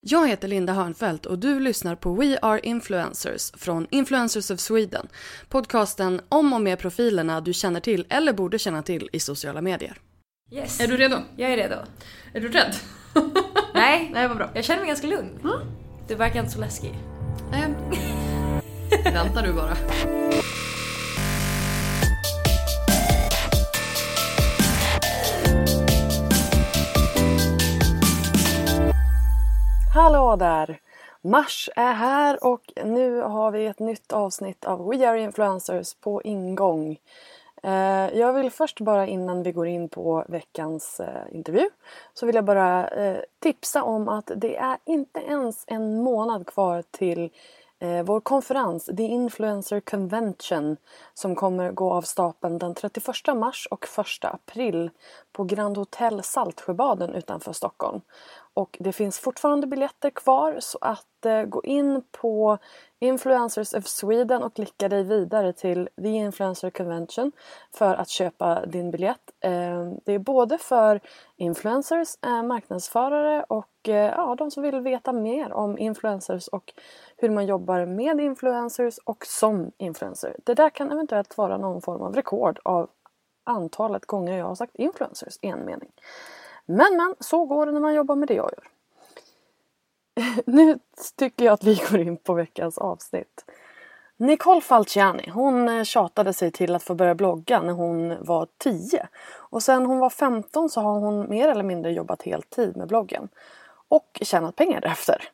Jag heter Linda Hörnfeldt och du lyssnar på We Are Influencers från Influencers of Sweden. Podcasten om och med profilerna du känner till eller borde känna till i sociala medier. Yes. Är du redo? Jag är redo. Är du rädd? Nej, Nej, vad bra. jag känner mig ganska lugn. Du verkar inte så läskig. Nej. Vänta du bara. Hallå där! Mars är här och nu har vi ett nytt avsnitt av We Are Influencers på ingång. Eh, jag vill först bara innan vi går in på veckans eh, intervju så vill jag bara eh, tipsa om att det är inte ens en månad kvar till vår konferens The Influencer Convention som kommer gå av stapeln den 31 mars och 1 april på Grand Hotel Saltsjöbaden utanför Stockholm. Och det finns fortfarande biljetter kvar så att eh, gå in på Influencers of Sweden och klicka dig vidare till The Influencer Convention för att köpa din biljett. Eh, det är både för influencers, eh, marknadsförare och eh, ja, de som vill veta mer om influencers och hur man jobbar med influencers och som influencer. Det där kan eventuellt vara någon form av rekord av antalet gånger jag har sagt influencers i en mening. Men men, så går det när man jobbar med det jag gör. Nu tycker jag att vi går in på veckans avsnitt. Nicole Falciani, hon eh, tjatade sig till att få börja blogga när hon var 10. Och sen hon var 15 så har hon mer eller mindre jobbat heltid med bloggen. Och tjänat pengar därefter.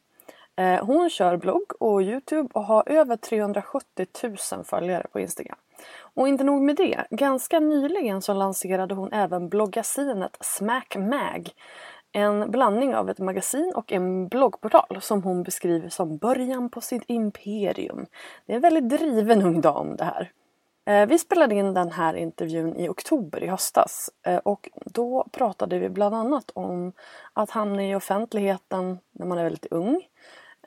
Eh, hon kör blogg och Youtube och har över 370 000 följare på Instagram. Och inte nog med det, ganska nyligen så lanserade hon även bloggasinet Smack Mag. En blandning av ett magasin och en bloggportal som hon beskriver som början på sitt imperium. Det är en väldigt driven ung dam det här. Eh, vi spelade in den här intervjun i oktober i höstas eh, och då pratade vi bland annat om att hamna i offentligheten när man är väldigt ung.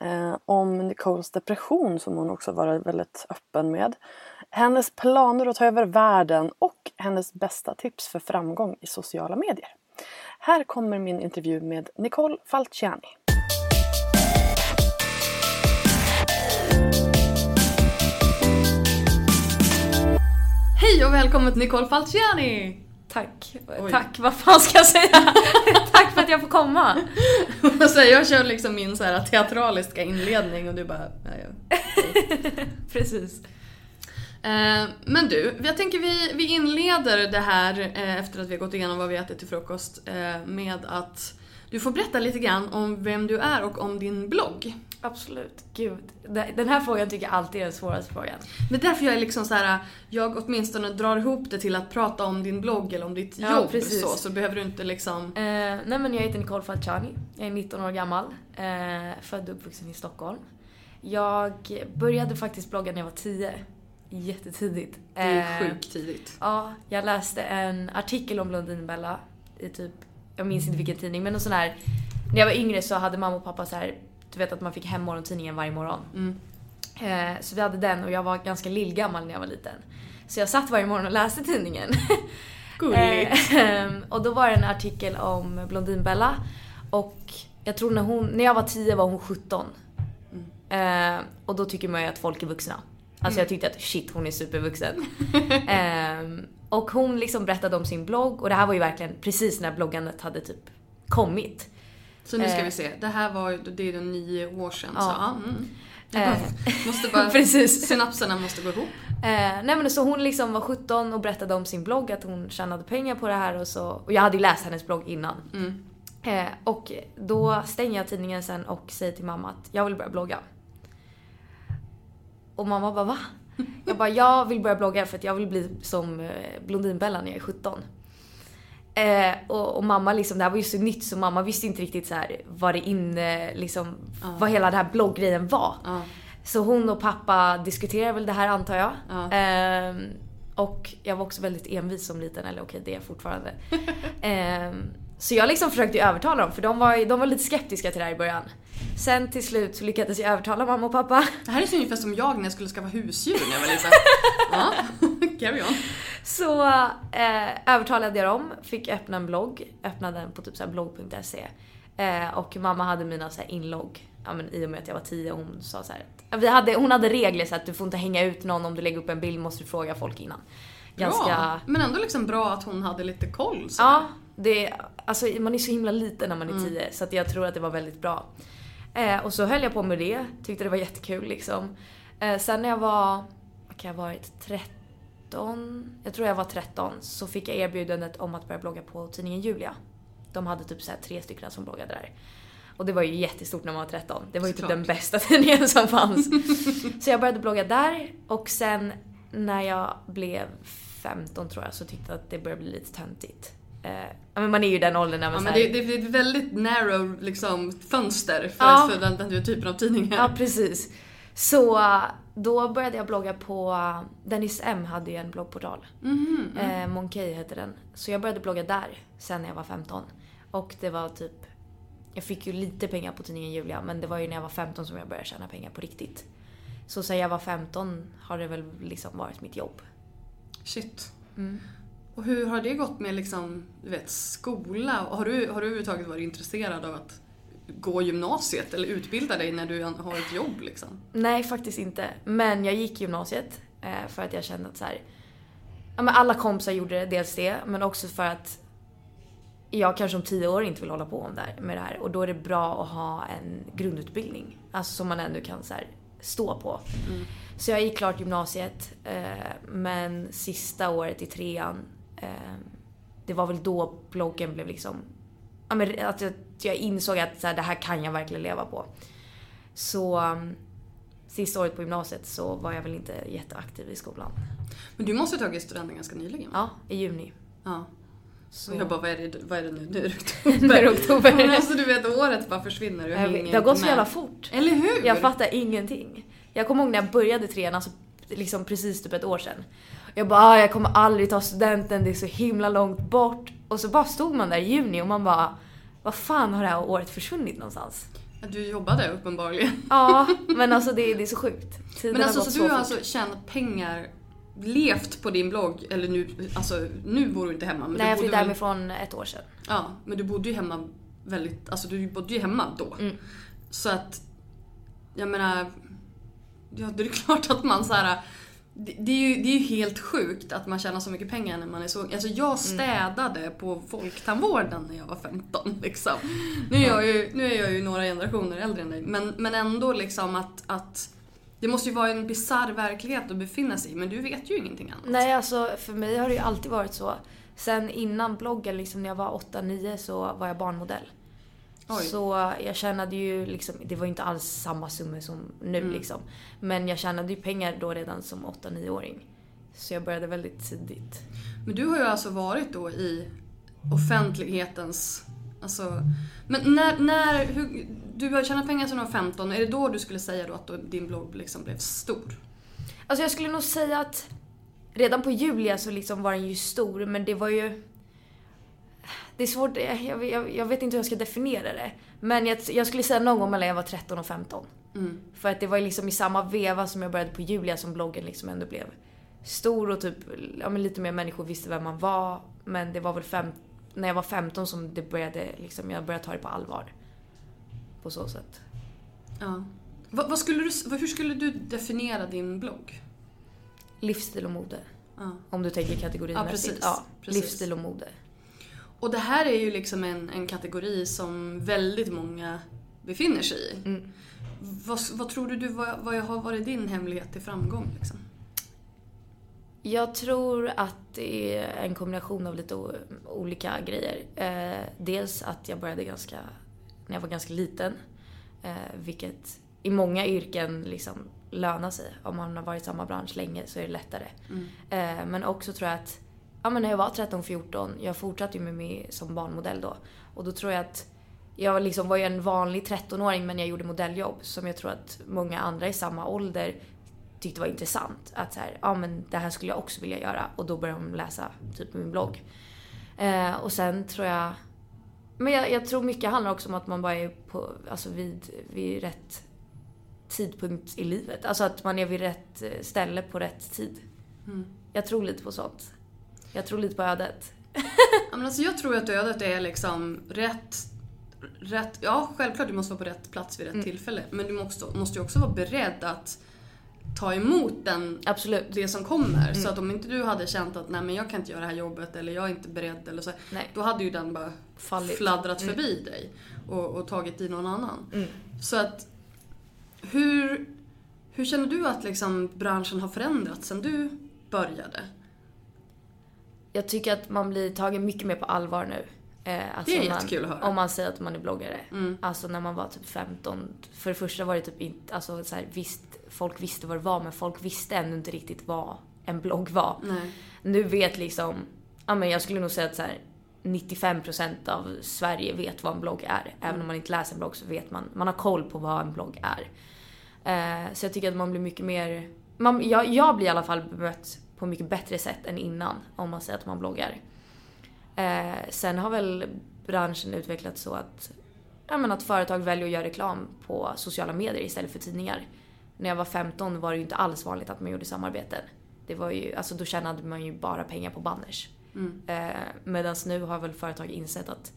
Eh, Om Nicoles depression som hon också varit väldigt öppen med. Hennes planer att ta över världen och hennes bästa tips för framgång i sociala medier. Här kommer min intervju med Nicole Falciani. Hej och välkommen till Nicole Falciani! Tack. Oj. Tack, vad fan ska jag säga? Tack för att jag får komma. Jag kör liksom min så här teatraliska inledning och du bara... Ja, ja. Precis. Eh, men du, jag tänker vi, vi inleder det här eh, efter att vi har gått igenom vad vi ätit till frukost eh, med att du får berätta lite grann om vem du är och om din blogg. Absolut. Gud. Den här frågan tycker jag alltid är den svåraste frågan. Är därför jag är liksom så här, jag åtminstone drar ihop det till att prata om din blogg eller om ditt Ja, jobb precis. så, så behöver du inte liksom... Eh, nej men jag heter Nicole Falciani. Jag är 19 år gammal. Eh, född och uppvuxen i Stockholm. Jag började faktiskt blogga när jag var 10. Jättetidigt. Det är Eh, sjukt tidigt. Ja, jag läste en artikel om Blondinbella i typ, jag minns inte vilken tidning, men någon sån här. När jag var yngre så hade mamma och pappa så här, du vet att man fick hem morgontidningen varje morgon. Mm. Eh, så vi hade den och jag var ganska lillgammal när jag var liten. Så jag satt varje morgon och läste tidningen. Gulligt. Eh, och då var det en artikel om Blondinbella. Och jag tror när hon, när jag var 10 var hon 17. Eh, och då tycker man ju att folk är vuxna. Alltså jag tyckte att shit hon är supervuxen. Och hon liksom berättade om sin blogg och det här var ju verkligen precis när bloggandet hade typ kommit. Så nu ska Eh. vi se, det här var det är ju nio år sedan Ja. så mm. Eh. bara, måste bara, Precis. synapserna måste gå ihop. Eh, nej men så hon liksom var 17 och berättade om sin blogg, att hon tjänade pengar på det här och så. Och jag hade ju läst hennes blogg innan. Mm. Eh, och då stänger jag tidningen sen och säger till mamma att jag vill börja blogga. Och mamma bara va? Jag bara jag vill börja blogga för att jag vill bli som eh, Blondinbella när jag är 17. Eh, och, och, mamma liksom, det här var ju så nytt så mamma visste inte riktigt så här vad det inne, liksom, ja. vad hela den här blogggrejen var. Ja. Så hon och pappa diskuterade väl det här antar jag. Ja. Eh, och jag var också väldigt envis som liten, eller okej det är jag fortfarande. eh, så jag liksom försökte övertala dem för de var, de var lite skeptiska till det här i början. Sen till slut så lyckades jag övertala mamma och pappa. Det här är så ungefär som jag när jag skulle skaffa husdjur när jag var liten. ja, carry on. Så eh, övertalade jag dem, fick öppna en blogg, öppnade den på typ blogg.se. Eh, och mamma hade mina så här inlogg, ja, men i och med att jag var tio hon sa så här, vi hade, hon hade regler så att du får inte hänga ut någon om du lägger upp en bild måste du fråga folk innan. Ganska... Bra, men ändå liksom bra att hon hade lite koll. Så. Ja, det, alltså, man är så himla liten när man är mm. tio så jag tror att det var väldigt bra. Eh, och så höll jag på med det, tyckte det var jättekul liksom. Eh, sen när jag var, vad kan jag ha varit, 13? Jag tror jag var 13 så fick jag erbjudandet om att börja blogga på tidningen Julia. De hade typ så tre stycken som bloggade där. Och det var ju jättestort när man var 13. Det var ju typ den bästa tidningen som fanns. så jag började blogga där och sen när jag blev 15 tror jag så tyckte jag att det började bli lite töntigt. Eh, men man är ju den åldern när man ja, men det, det, är ett väldigt narrow liksom, fönster för, ja. för den, den typen av tidningar. Ja, precis. Så då började jag blogga på, Dennis M hade ju en bloggportal. Mm, mm. Eh, Monkey hette den. Så jag började blogga där sen när jag var 15. Och det var typ, jag fick ju lite pengar på tidningen Julia men det var ju när jag var 15 som jag började tjäna pengar på riktigt. Så sen jag var 15 har det väl liksom varit mitt jobb. Shit. Mm. Och hur har det gått med liksom, du vet, skola? Har du, har du överhuvudtaget varit intresserad av att gå gymnasiet eller utbilda dig när du har ett jobb liksom? Nej, faktiskt inte. Men jag gick gymnasiet eh, för att jag kände att så här, ja, men alla kompisar gjorde det, dels det, men också för att jag kanske om tio år inte vill hålla på med det här och då är det bra att ha en grundutbildning. Alltså som man ändå kan så här, stå på. Mm. Så jag gick klart gymnasiet eh, men sista året i trean det var väl då bloggen blev liksom ja, men att jag, jag insåg att så här, det här kan jag verkligen leva på. Så um, sista året på gymnasiet så var jag väl inte jätteaktiv i skolan. Men du måste ha tagit studenten ganska nyligen? Ja, i juni. Ja. Så jag bara, vad är det, vad är det nu? Nu är det oktober. nu är det oktober. Men alltså du vet, året bara försvinner. Jag det har gått så jävla fort. Eller hur? Jag fattar ingenting. Jag kommer ihåg när jag började trean, alltså liksom precis typ ett år sedan. Jag bara, ah, jag kommer aldrig ta studenten, det är så himla långt bort. Och så bara stod man där i juni och man bara, vad fan har det här året försvunnit någonstans? Du jobbade uppenbarligen. Ja, men alltså det, det är så sjukt. Tiden men alltså så, så du har alltså tjänat pengar, levt på din blogg, eller nu, alltså nu bor du inte hemma. Men Nej, jag flyttade hemifrån ett år sedan. Ja, men du bodde ju hemma väldigt, alltså du bodde ju hemma då. Mm. Så att, jag menar, ja det är klart att man så här det, är ju, det är ju helt sjukt att man tjänar så mycket pengar när man är så Alltså jag mm. städade mm. på folktandvården när jag var 15 liksom. Nu är jag ju, nu är jag ju några generationer äldre än dig men, men ändå liksom att, att det måste ju vara en bizarr verklighet att befinna sig i men du vet ju ingenting annat. Nej alltså för mig har det ju alltid varit så. Sen innan bloggen, liksom när jag var 8-9 så var jag barnmodell. Oj. Så jag tjänade ju liksom, det var inte alls samma summor som nu mm. liksom. Men jag tjänade ju pengar då redan som 8-9-åring. Så jag började väldigt tidigt. Men du har ju alltså varit då i offentlighetens... Alltså, men när, när hur, du har tjänat pengar sedan du var 15, är det då du skulle säga då att din blogg liksom blev stor? Alltså jag skulle nog säga att redan på Julia så liksom var den ju stor men det var ju det är svårt, jag, jag, jag, vet inte hur jag ska definiera det. Men jag, jag skulle säga någon gång mellan jag var 13 och 15. Mm. För att det var liksom i samma veva som jag började på Julia som bloggen liksom ändå blev stor och typ, ja men lite mer människor visste vem man var. Men det var väl fem, när jag var 15 som det började liksom, jag började ta det på allvar. På så sätt. Ja. Vad, vad skulle du, hur skulle du definiera din blogg? Livsstil och mode. Ja. Om du tänker kategorimässigt. Ja, precis. Ja, precis. Livsstil och mode. Och det här är ju liksom en, en kategori som väldigt många befinner sig i. Mm. Vad, vad, tror du, du vad, vad har varit din hemlighet till framgång? Liksom? Jag tror att det är en kombination av lite olika grejer. Eh, dels att jag började ganska, när jag var ganska liten. Eh, vilket i många yrken liksom lönar sig. Om man har varit i samma bransch länge så är det lättare. Mm. Eh, men också tror jag att ja men när jag var 13-14, jag fortsatte ju med mig som barnmodell då. Och då tror jag att jag liksom var ju en vanlig 13-åring men jag gjorde modelljobb som jag tror att många andra i samma ålder tyckte var intressant. Att så här, ja men det här skulle jag också vilja göra. Och då började de läsa typ min blogg. Eh, och sen tror jag... Men jag, jag, tror mycket handlar också om att man bara är på, alltså vid, vid rätt tidpunkt i livet. Alltså att man är vid rätt eh, ställe på rätt tid. Mm. Jag tror lite på sånt. Jag tror lite på ödet. men alltså jag tror att ödet är liksom rätt rätt, ja självklart du måste vara på rätt plats vid rätt mm. tillfälle. Men du måste, måste ju också vara beredd att ta emot den, Absolut. det som kommer. Mm. Så att om inte du hade känt att nej men jag kan inte göra det här jobbet eller jag är inte beredd eller så. Nej. Då hade ju den bara Fallit. fladdrat mm. förbi dig och, och, tagit i någon annan. Mm. Så att hur, hur känner du att liksom branschen har förändrats sen du började? Jag tycker att man blir tagen mycket mer på allvar nu. Eh, alltså det är jättekul att höra. Om man säger att man är bloggare. Mm. Alltså när man var typ 15. För det första var det typ inte, alltså så här, visst, folk visste vad det var men folk visste ännu inte riktigt vad en blogg var. Nej. Nu vet liksom, ja men jag skulle nog säga att så här, 95% av Sverige vet vad en blogg är. Mm. Även om man inte läser en blogg så vet man, man har koll på vad en blogg är. Eh, så jag tycker att man blir mycket mer, man, jag, jag blir i alla fall bemött på mycket bättre sätt än innan om man säger att man bloggar. Eh, sen har väl branschen utvecklats så att, ja, men att företag väljer att göra reklam på sociala medier istället för tidningar. När jag var 15 var det ju inte alls vanligt att man gjorde samarbeten. Det var ju, alltså då tjänade man ju bara pengar på banners. Mm. Eh, Medan nu har väl företag insett att,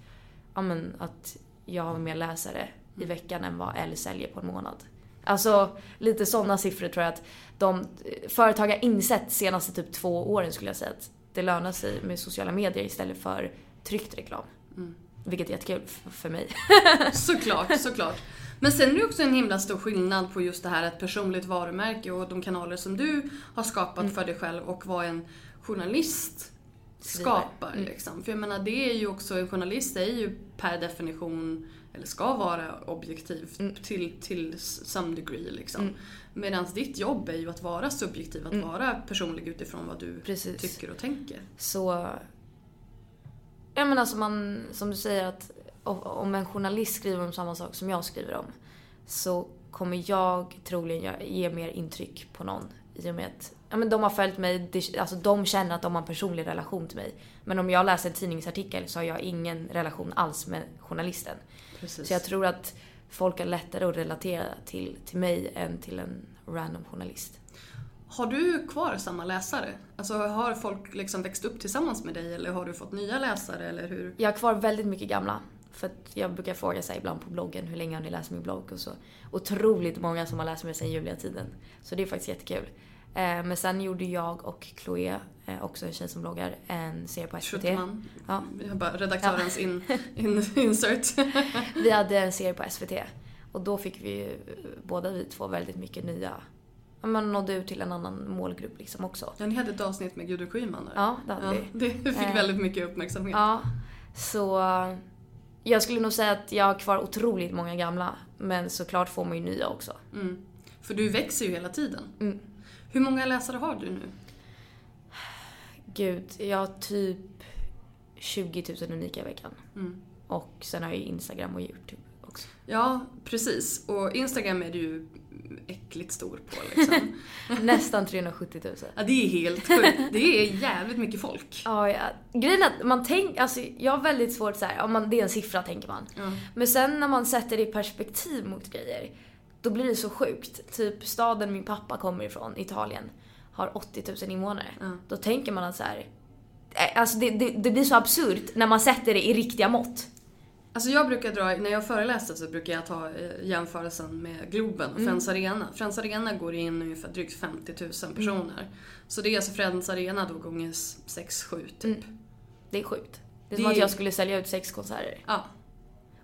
ja, men, att jag har mer läsare i veckan än vad L säljer på en månad. Alltså lite sådana siffror tror jag att de företag har insett senaste typ två åren skulle jag säga att det lönar sig med sociala medier istället för tryckt reklam. Mm. Vilket är jättekul för mig. såklart, såklart. Men sen är det också en himla stor skillnad på just det här ett personligt varumärke och de kanaler som du har skapat mm. för dig själv och vad en journalist skapar. Mm. Liksom. För jag menar, det är ju också, en journalist är ju per definition, eller ska vara objektiv mm. till, till some degree. Liksom. Mm. Medan ditt jobb är ju att vara subjektiv, att mm. vara personlig utifrån vad du Precis. tycker och tänker. Så... Ja men alltså man, som du säger att om en journalist skriver om samma sak som jag skriver om så kommer jag troligen ge mer intryck på någon i och med att ja, men de har följt mig, alltså de känner att de har en personlig relation till mig. Men om jag läser en tidningsartikel så har jag ingen relation alls med journalisten. Precis. Så jag tror att folk har lättare att relatera till, till mig än till en random journalist. Har du kvar samma läsare? Alltså har folk liksom växt upp tillsammans med dig eller har du fått nya läsare eller hur? Jag har kvar väldigt mycket gamla. För att jag brukar fråga sig ibland på bloggen, hur länge har ni läst min blogg? Och så otroligt många som har läst mig sedan Julia-tiden. Så det är faktiskt jättekul. Eh, men sen gjorde jag och Chloé, eh, också en tjej som bloggar, en serie på SVT. Schuttman. Ja. Vi har bara redaktörens ja. in, in, insert. vi hade en serie på SVT. Och då fick vi ju, båda vi två väldigt mycket nya man nådde ut till en annan målgrupp liksom också. Ja, ni hade ett avsnitt med Gudrun Schyman där. Ja, det hade ja, vi. Det fick väldigt mycket uppmärksamhet. Ja, så jag skulle nog säga att jag har kvar otroligt många gamla. Men såklart får man ju nya också. Mm. För du växer ju hela tiden. Mm. Hur många läsare har du nu? Gud, jag har typ 20 000 unika i veckan. Mm. Och sen har jag Instagram och YouTube också. Ja, precis. Och Instagram är du ju äckligt stor på liksom. Nästan 370 000. Ja, det är helt sjukt. Det är jävligt mycket folk. Ja, ja. Grejen är att man tänker, alltså jag har väldigt svårt så här, om man, det är en siffra tänker man. Mm. Men sen när man sätter det i perspektiv mot grejer då blir det så sjukt. Typ staden min pappa kommer ifrån, Italien, har 80 000 invånare. Mm. Då tänker man att så här, eh, Alltså det, det, det, blir så absurt när man sätter det i riktiga mått. Alltså jag brukar dra, när jag föreläser så brukar jag ta eh, jämförelsen med Globen och mm. Friends Arena. Friends Arena går in ungefär drygt 50 000 personer. Mm. Så det är alltså Friends Arena då gånger 6-7 typ. Mm. Det är sjukt. Det är det som att jag skulle sälja ut sex konserter. Ja.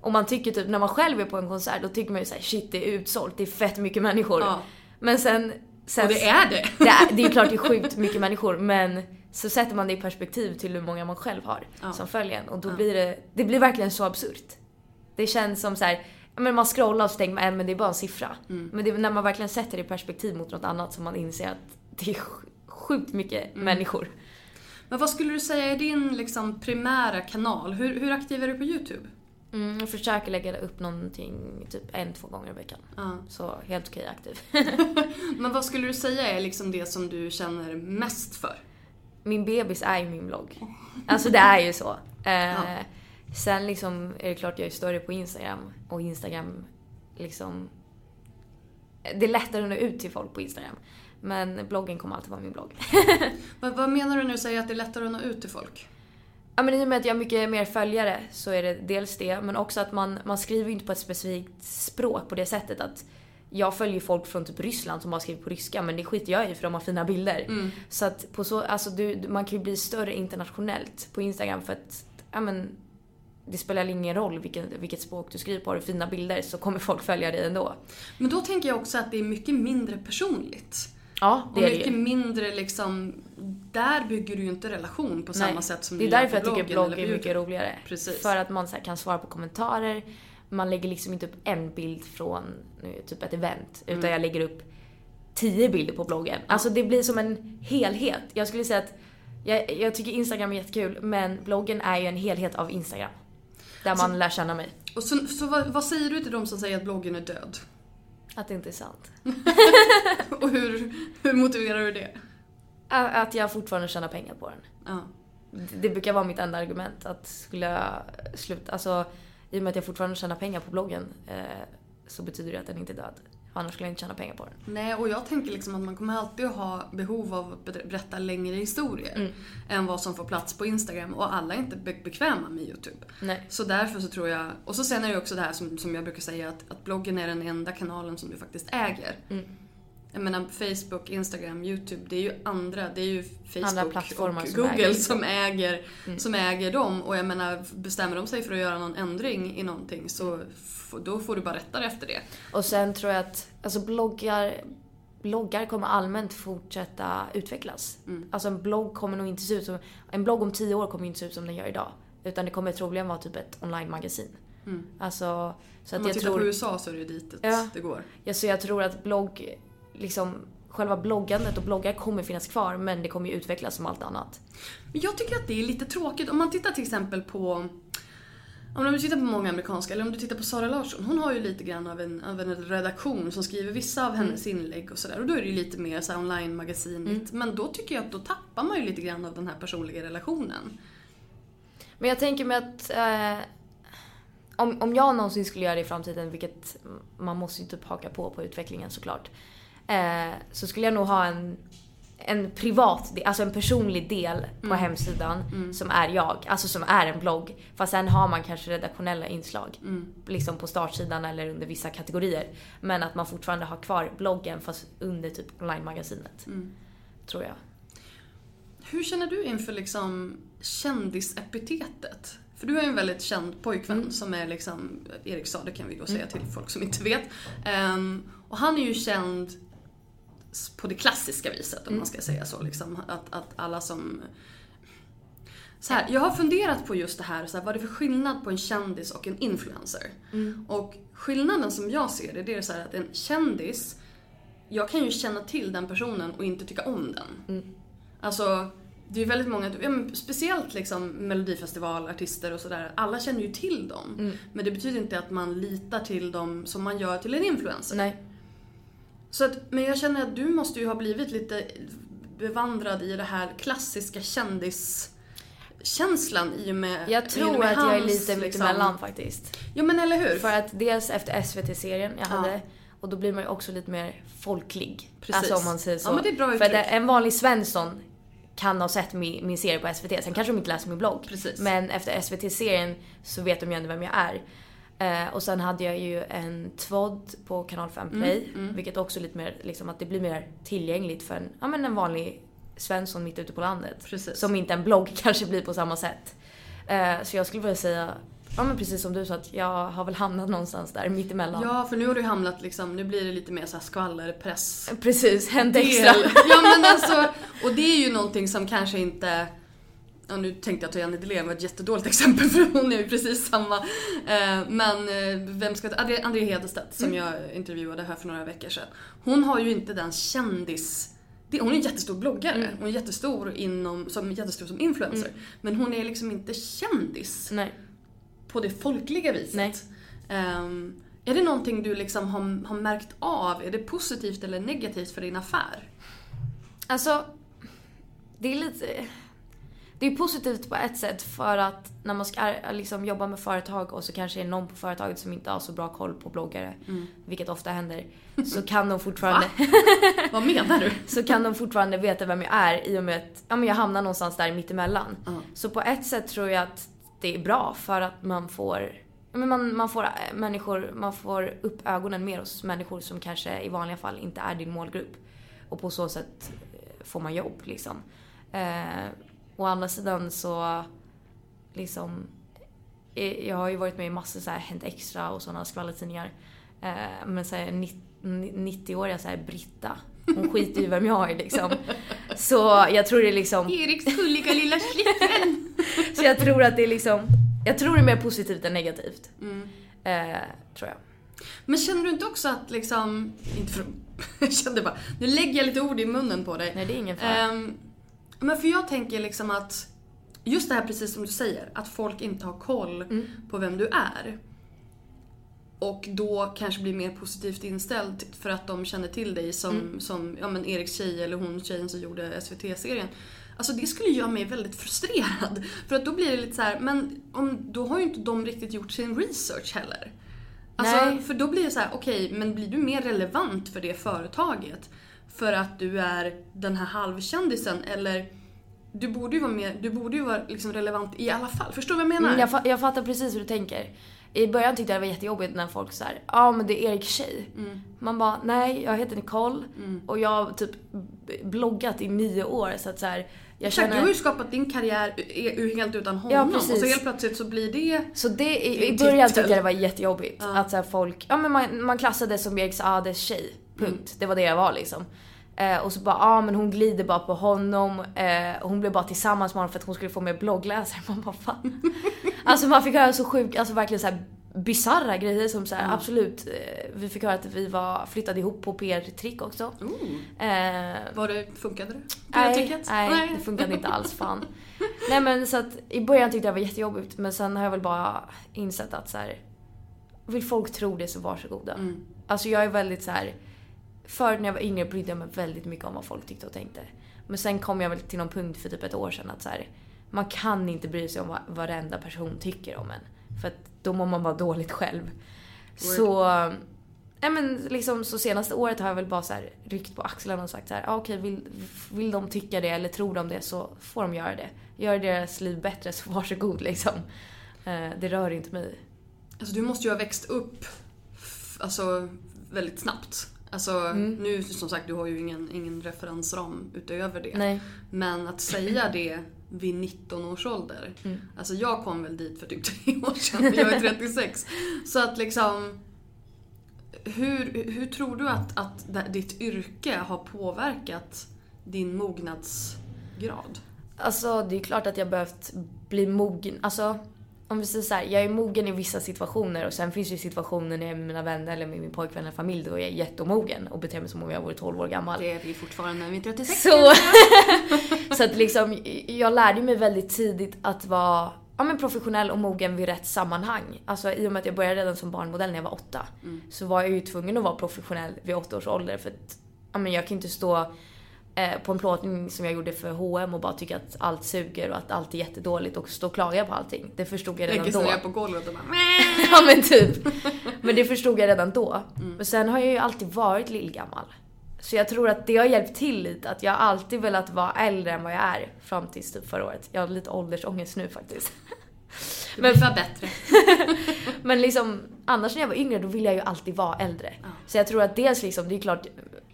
Och man tycker typ, när man själv är på en konsert, då tycker man ju såhär shit det är utsålt, det är fett mycket människor. Ja. Men sen, sen... Och det är det! Det är, det är klart det är sjukt mycket människor, men så sätter man det i perspektiv till hur många man själv har ja. som följer en. Och då ja. blir det, det blir verkligen så absurt. Det känns som så här, men man scrollar och så tänker man, äh, men det är bara en siffra. Mm. Men det är när man verkligen sätter det i perspektiv mot något annat som man inser att det är sjukt mycket mm. människor. Men vad skulle du säga är din liksom, primära kanal? Hur, hur aktiv är du på YouTube? Mm, jag försöker lägga upp någonting typ en, två gånger i veckan. Ja. Så helt okej aktiv. Men vad skulle du säga är liksom det som du känner mest för? min bebis är ju min blogg. Alltså det är ju så. Eh, Ja. Sen liksom är det klart jag är större på Instagram och Instagram liksom... Det är lättare att nå ut till folk på Instagram. Men bloggen kommer alltid vara min blogg. Vad, vad menar du när du säger att det är lättare att nå ut till folk? Ja men i och med att jag har mycket mer följare så är det dels det, men också att man, man skriver inte på ett specifikt språk på det sättet att jag följer folk från typ Ryssland som bara skriver på ryska men det skiter jag i för de har fina bilder. Så att på så, alltså du, man kan ju bli större internationellt på Instagram för att, ja men det spelar ingen roll vilket, vilket språk du skriver på, har du fina bilder så kommer folk följa dig ändå. Men då tänker jag också att det är mycket mindre personligt. Ja, Och det är det mycket ju. mindre liksom, där bygger du ju inte relation på samma Nej. sätt som Det är du gör därför på jag tycker bloggen blogg är mycket roligare. Precis. För att man så här, kan svara på kommentarer. Man lägger liksom inte upp en bild från nu, typ ett event. Utan Mm. jag lägger upp tio bilder på bloggen. Alltså det blir som en helhet. Jag skulle säga att jag, jag tycker Instagram är jättekul men bloggen är ju en helhet av Instagram. Där man lär känna mig. Och så, så vad, vad säger du till de som säger att bloggen är död? Att det inte är sant. Och hur, hur motiverar du det? Att jag fortfarande tjänar pengar på den. Det- Det brukar vara mitt enda argument. Att skulle jag sluta, alltså i och med att jag fortfarande tjänar pengar på bloggen eh, så betyder det att den inte är död. Annars skulle jag inte tjäna pengar på den. Nej, och jag tänker liksom att man kommer alltid att ha behov av att ber- berätta längre historier Mm. än vad som får plats på Instagram. Och alla är inte be- bekväma med YouTube. Nej. Så därför så tror jag, och så sen är det också det här som, som jag brukar säga att, att bloggen är den enda kanalen som du faktiskt äger. Mm. Jag menar Facebook, Instagram, YouTube, det är ju andra, det är ju Facebook och som Google äger. som äger, Mm. som äger dem. Och jag menar, bestämmer de sig för att göra någon ändring i någonting så då får du bara rätta dig efter det. Och sen tror jag att alltså bloggar, bloggar kommer allmänt fortsätta utvecklas. Mm. Alltså en blogg kommer nog inte se ut som... En blogg om tio år kommer inte se ut som den gör idag. Utan det kommer troligen vara typ ett online-magasin. Mm. Alltså, så Om att man jag tittar tror... på USA så är det ju dit Ja. det går. Ja, så jag tror att blogg, liksom själva bloggandet och bloggar kommer finnas kvar men det kommer ju utvecklas som allt annat. Men jag tycker att det är lite tråkigt. Om man tittar till exempel på om du tittar på många amerikanska, eller om du tittar på Sara Larsson. Hon har ju lite grann av en, av en redaktion som skriver vissa av hennes inlägg och sådär. Och då är det ju lite mer så online-magasinigt. Men då tycker jag att då tappar man ju lite grann av den här personliga relationen. Men jag tänker mig att eh, om, om jag någonsin skulle göra det i framtiden, vilket man måste ju typ haka på på utvecklingen såklart. Eh, så skulle jag nog ha en, en privat, alltså en personlig del på hemsidan som är jag. Alltså som är en blogg. Fast sen har man kanske redaktionella inslag. Liksom på startsidan eller under vissa kategorier. Men att man fortfarande har kvar bloggen fast under typ online-magasinet. Tror jag. Hur känner du inför liksom kändisepitetet? För du har ju en väldigt känd pojkvän som är liksom Erik Saade kan vi då säga till folk som inte vet. Ehm, och han är ju känd på det klassiska viset om man ska säga så. Liksom, att, att alla som... Så här, jag har funderat på just det här, så här, vad är det för skillnad på en kändis och en influencer? Och skillnaden som jag ser det, det är så här att en kändis, jag kan ju känna till den personen och inte tycka om den. Alltså, det är ju väldigt många, ja, men speciellt liksom melodifestivalartister och sådär, alla känner ju till dem. Men det betyder inte att man litar till dem som man gör till en influencer. Nej. Så att, men jag känner att du måste ju ha blivit lite bevandrad i det här klassiska kändiskänslan i och med Jag tror med att jag är hans, lite liksom- mittemellan faktiskt. Ja men eller hur? För att dels efter SVT-serien jag Ja. hade och då blir man ju också lite mer folklig. Precis. Alltså om man säger så. Ja, men det är bra För uttryck. att en vanlig Svensson kan ha sett min, min serie på SVT, sen kanske de inte läser min blogg. Precis. Men efter SVT-serien så vet de ju ändå vem jag är. Eh, och sen hade jag ju en tvådd på kanal 5 Play, Mm, vilket också lite mer, liksom att det blir mer tillgängligt för en, ja, men en vanlig Svensson mitt ute på landet. Precis. Som inte en blogg kanske blir på samma sätt. Eh, så jag skulle vilja säga, ja men precis som du sa, att jag har väl hamnat någonstans där mittemellan. Ja, för nu har du hamnat liksom, nu blir det lite mer så här skvallerpress. Precis, hänt extra. Ja men alltså, och det är ju någonting som kanske inte Ja, nu tänkte jag ta Jenny Delén, var ett jättedåligt exempel för hon är ju precis samma. Eh, Men eh, vem ska ta, André, Hedestedt som jag intervjuade här för några veckor sedan. Hon har ju inte den det, hon är en jättestor bloggare. Hon är jättestor, inom, som, jättestor som influencer. Men hon är liksom inte kändis Nej. på det folkliga viset. Ehm, är det någonting du liksom har, har märkt av? Är det positivt eller negativt för din affär? Alltså, det är lite... Det är positivt på ett sätt för att när man ska liksom jobba med företag och så kanske är det någon på företaget som inte har så bra koll på bloggare, vilket ofta händer, så kan de fortfarande... Vad menar du? så kan de fortfarande veta vem jag är i och med att ja, men jag hamnar någonstans där mittemellan. Ja. Så på ett sätt tror jag att det är bra för att man får men man, man får äh, människor, man får upp ögonen mer hos människor som kanske i vanliga fall inte är din målgrupp. Och på så sätt eh, får man jobb liksom. Eh, å andra sidan så liksom jag har ju varit med i massor så här Hänt Extra och sådana skvallertidningar. Eh, men så här, 90-åriga så här Britta, hon skiter ju vem jag är liksom. Så jag tror det är liksom, Eriks gulliga lilla flickvän! så jag tror att det är liksom, jag tror det är mer positivt än negativt. Mm. Eh, tror jag. Men känner du inte också att liksom, inte för jag kände bara, nu lägger jag lite ord i munnen på dig. Nej det är ingen fara. Ehm, men för jag tänker liksom att, just det här precis som du säger, att folk inte har koll Mm. på vem du är. Och då kanske blir mer positivt inställd för att de känner till dig som, Mm. som ja, men Eriks tjej eller hon tjejen som gjorde SVT-serien. Alltså det skulle göra mig väldigt frustrerad. För att då blir det lite så här, men om, då har ju inte de riktigt gjort sin research heller. Alltså, Nej. för då blir det så här, okej, men blir du mer relevant för det företaget för att du är den här halvkändisen eller du borde ju vara, mer, du borde ju vara liksom relevant i alla fall. Förstår du vad jag menar? Mm, jag, fa- jag fattar precis hur du tänker. I början tyckte jag det var jättejobbigt när folk sa ja ah, men det är Erik tjej. Mm. Man bara, nej jag heter Nicole och jag har typ bloggat i nio år så att så här, jag Exakt, du känner... har ju skapat din karriär helt utan honom Ja, och så helt plötsligt så blir det... Så det, i, i början tyckte jag det var jättejobbigt. Ja. Att så här folk, ja men man, man klassades som Erik Saades tjej. Punkt. Mm. Det var det jag var liksom. Eh, och så bara, ja men hon glider bara på honom. Eh, hon blev bara tillsammans med honom för att hon skulle få mer bloggläsare. Man bara fan. alltså man fick höra så sjukt, alltså verkligen så här bisarra grejer som så här, Mm. absolut. Eh, vi fick höra att vi var flyttade ihop på PR-trick också. Eh, Var det, funkade det? Nej, nej, det funkade inte alls fan. nej men så att i början tyckte jag det var jättejobbigt men sen har jag väl bara insett att så här, vill folk tro det så varsågoda. Mm. Alltså jag är väldigt så här. Förr när jag var yngre brydde jag mig väldigt mycket om vad folk tyckte och tänkte. Men sen kom jag väl till någon punkt för typ ett år sedan att så här, man kan inte bry sig om vad varenda person tycker om en. För att då mår man bara dåligt själv. Så, nej men liksom så senaste året har jag väl bara så här ryckt på axlarna och sagt så här, ah, okej vill, vill de tycka det eller tror de det så får de göra det. Gör deras liv bättre så varsågod liksom. Eh, det rör inte mig. Alltså du måste ju ha växt upp alltså, väldigt snabbt. Alltså Mm. nu som sagt, du har ju ingen, ingen referensram utöver det. Nej. Men att säga det vid 19 års ålder. Mm. Alltså jag kom väl dit för typ tre år sedan, jag är 36. Så att liksom hur, hur tror du att, att ditt yrke har påverkat din mognadsgrad? Alltså det är klart att jag behövt bli mogen. Alltså om vi säger så här, jag är mogen i vissa situationer och sen finns det situationer när jag är med mina vänner eller med min pojkvän eller familj då jag är jätteomogen och beter mig som om jag vore 12 år gammal. Det är vi fortfarande när vi är 36. Så, så att liksom, jag lärde mig väldigt tidigt att vara ja, men professionell och mogen vid rätt sammanhang. Alltså i och med att jag började redan som barnmodell när jag var åtta så var jag ju tvungen att vara professionell vid åtta års ålder för att ja, men jag kan inte stå på en plåtning som jag gjorde för H&M och bara tycka att allt suger och att allt är jättedåligt och stå och klaga på allting. Det förstod jag redan Lägger då. sig ner på golvet och bara Ja men typ. Men det förstod jag redan då. Men sen har jag ju alltid varit lillgammal. Så jag tror att det har hjälpt till lite. Att jag alltid velat vara äldre än vad jag är. Fram tills typ förra året. Jag har lite åldersångest nu faktiskt. Blir bara bättre. Men liksom, annars när jag var yngre då ville jag ju alltid vara äldre. Så jag tror att dels liksom, det är klart,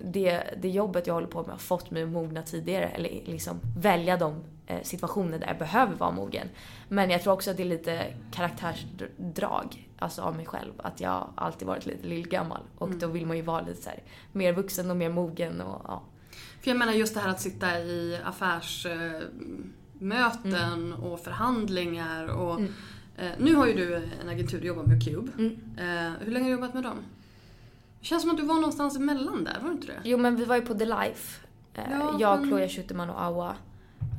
det, det jobbet jag håller på med har fått mig att mogna tidigare. Eller liksom välja de eh, situationer där jag behöver vara mogen. Men jag tror också att det är lite karaktärsdrag alltså av mig själv. Att jag alltid varit lite lillgammal. Och då vill man ju vara lite så här, mer vuxen och mer mogen och ja. För jag menar just det här att sitta i affärsmöten och förhandlingar och eh, nu har ju du en agentur du jobbar med, Cube. Eh, hur länge har du jobbat med dem? Känns som att du var någonstans emellan där, var det inte det? Jo men vi var ju på The Life Eh, Ja, jag, men- Chloe Schuterman och Awa.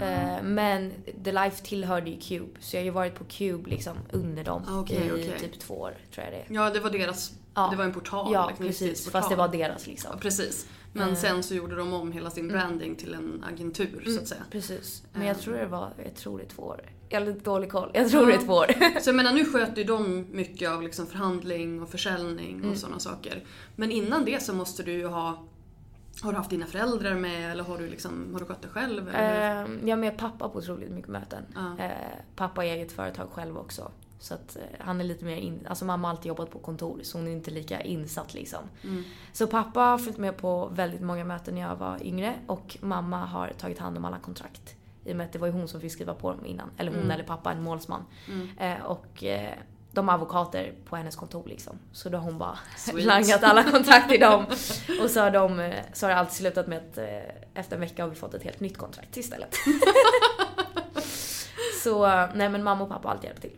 Eh, men The Life tillhörde ju Cube, så jag har ju varit på Cube liksom under dem Ah, okej, i okej. typ två år, tror jag det är. Ja, det var deras, Ja. det var en portal. Ja, liksom, precis. stridsportal. Fast det var deras liksom. Ja, precis. Men Eh. sen så gjorde de om hela sin branding till en agentur så Mm. att säga. Precis. Men jag Eh. tror det var, jag tror det är två år. Jag har lite dålig koll. Jag tror det är två år. Så jag menar nu sköter ju de mycket av liksom förhandling och försäljning och Mm. sådana saker. Men innan det så måste du ju ha har du haft dina föräldrar med eller har du, liksom, har du skött det själv? Eller? hur? Eh, jag är med pappa på otroligt mycket möten. Ja. Eh, pappa har eget företag själv också. Så att eh, han är lite mer in... Alltså mamma har alltid jobbat på kontor så hon är inte lika insatt liksom. Mm. Så pappa har följt med på väldigt många möten när jag var yngre och mamma har tagit hand om alla kontrakt. I och med att det var ju hon som fick skriva på dem innan. Eller hon Mm. eller pappa, en målsman. Mm. Eh, och eh, de har advokater på hennes kontor liksom. Så då har hon bara Sweet. langat alla kontrakt till dem. Och så har, de, eh, så har det alltid slutat med att eh, efter en vecka har vi fått ett helt nytt kontrakt istället. så eh, nej men mamma och pappa har alltid hjälpt till.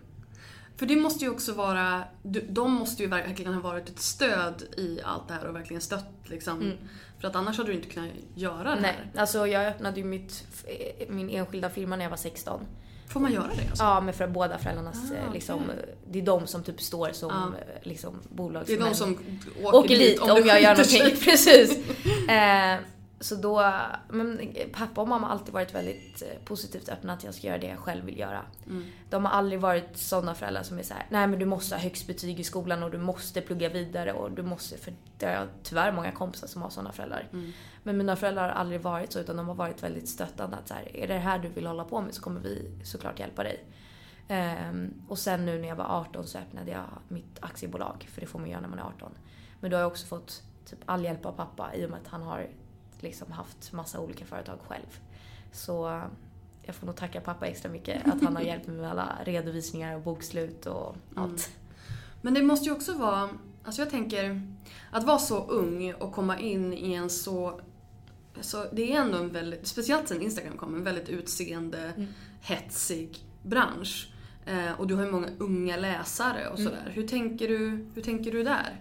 För det måste ju också vara, de måste ju verkligen ha varit ett stöd i allt det här och verkligen stött liksom. Mm. För att annars hade du inte kunnat göra det Nej, här. alltså jag öppnade ju mitt, eh, min enskilda firma när jag var 16. Får man göra det alltså? Ja, med för båda föräldrarnas, Ah, eh, liksom, eh, det är de som typ står som Ja. eh, liksom, Det är bolagsmän. de som åker, åker dit om, det jag gör någonting. Precis. Eh, så då, men pappa och mamma har alltid varit väldigt eh, positivt öppna att jag ska göra det jag själv vill göra. Mm. De har aldrig varit sådana föräldrar som är så här: nej men du måste ha högst betyg i skolan och du måste plugga vidare och du måste, för det har jag tyvärr många kompisar som har sådana föräldrar. Mm. Men mina föräldrar har aldrig varit så utan de har varit väldigt stöttande att så här, är det här du vill hålla på med så kommer vi såklart hjälpa dig. Ehm, och sen nu när jag var 18 så öppnade jag mitt aktiebolag, för det får man göra när man är 18. Men då har jag också fått typ all hjälp av pappa i och med att han har liksom haft massa olika företag själv. Så jag får nog tacka pappa extra mycket att han har hjälpt mig med alla redovisningar och bokslut och allt. Men det måste ju också vara, alltså jag tänker, att vara så ung och komma in i en så, så det är ändå en väldigt, speciellt sen Instagram kom, en väldigt utseende, Mm. hetsig bransch. Eh, och du har ju många unga läsare och Mm. sådär. Hur, tänker du, hur tänker du där?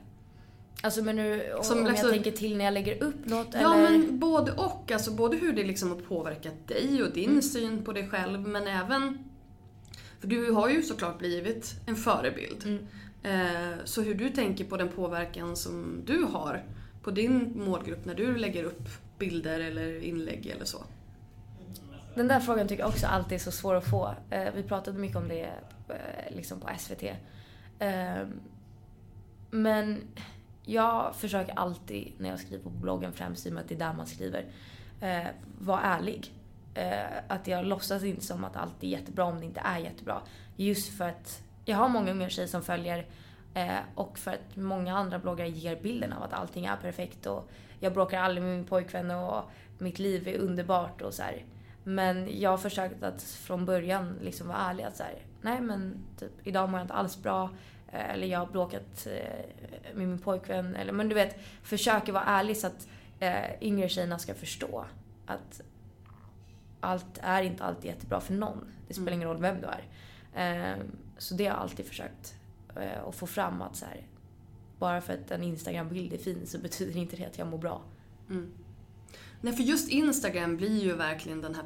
Alltså men nu, om, Som om liksom- jag tänker till när jag lägger upp något Ja eller? men både och, alltså både hur det liksom har påverkat dig och din Mm. syn på dig själv men även, för du har ju såklart blivit en förebild. Mm. Eh, Så hur du tänker på den påverkan som du har på din målgrupp när du lägger upp bilder eller inlägg eller så. Den där frågan tycker jag också alltid är så svår att få. Eh, vi pratade mycket om det eh, liksom på SVT. Eh, men jag försöker alltid när jag skriver på bloggen, främst i och med att det är där man skriver, eh, vara ärlig. Eh, att jag låtsas inte som att allt är jättebra om det inte är jättebra. Just för att jag har många unga tjejer som följer eh, och för att många andra bloggare ger bilden av att allting är perfekt och jag bråkar aldrig med min pojkvän och mitt liv är underbart och så här. Men jag har försökt att från början liksom vara ärlig att så här, nej men typ idag mår jag inte alls bra eh, Eller jag har bråkat eh, med min pojkvän. Eller, men du vet, försöker vara ärlig så att eh, yngre tjejerna ska förstå att allt är inte alltid jättebra för någon. Det spelar ingen roll vem du är. Så det har jag alltid försökt att få fram att så här, bara för att en Instagram-bild är fin så betyder inte det att jag mår bra. Nej för just Instagram blir ju verkligen den här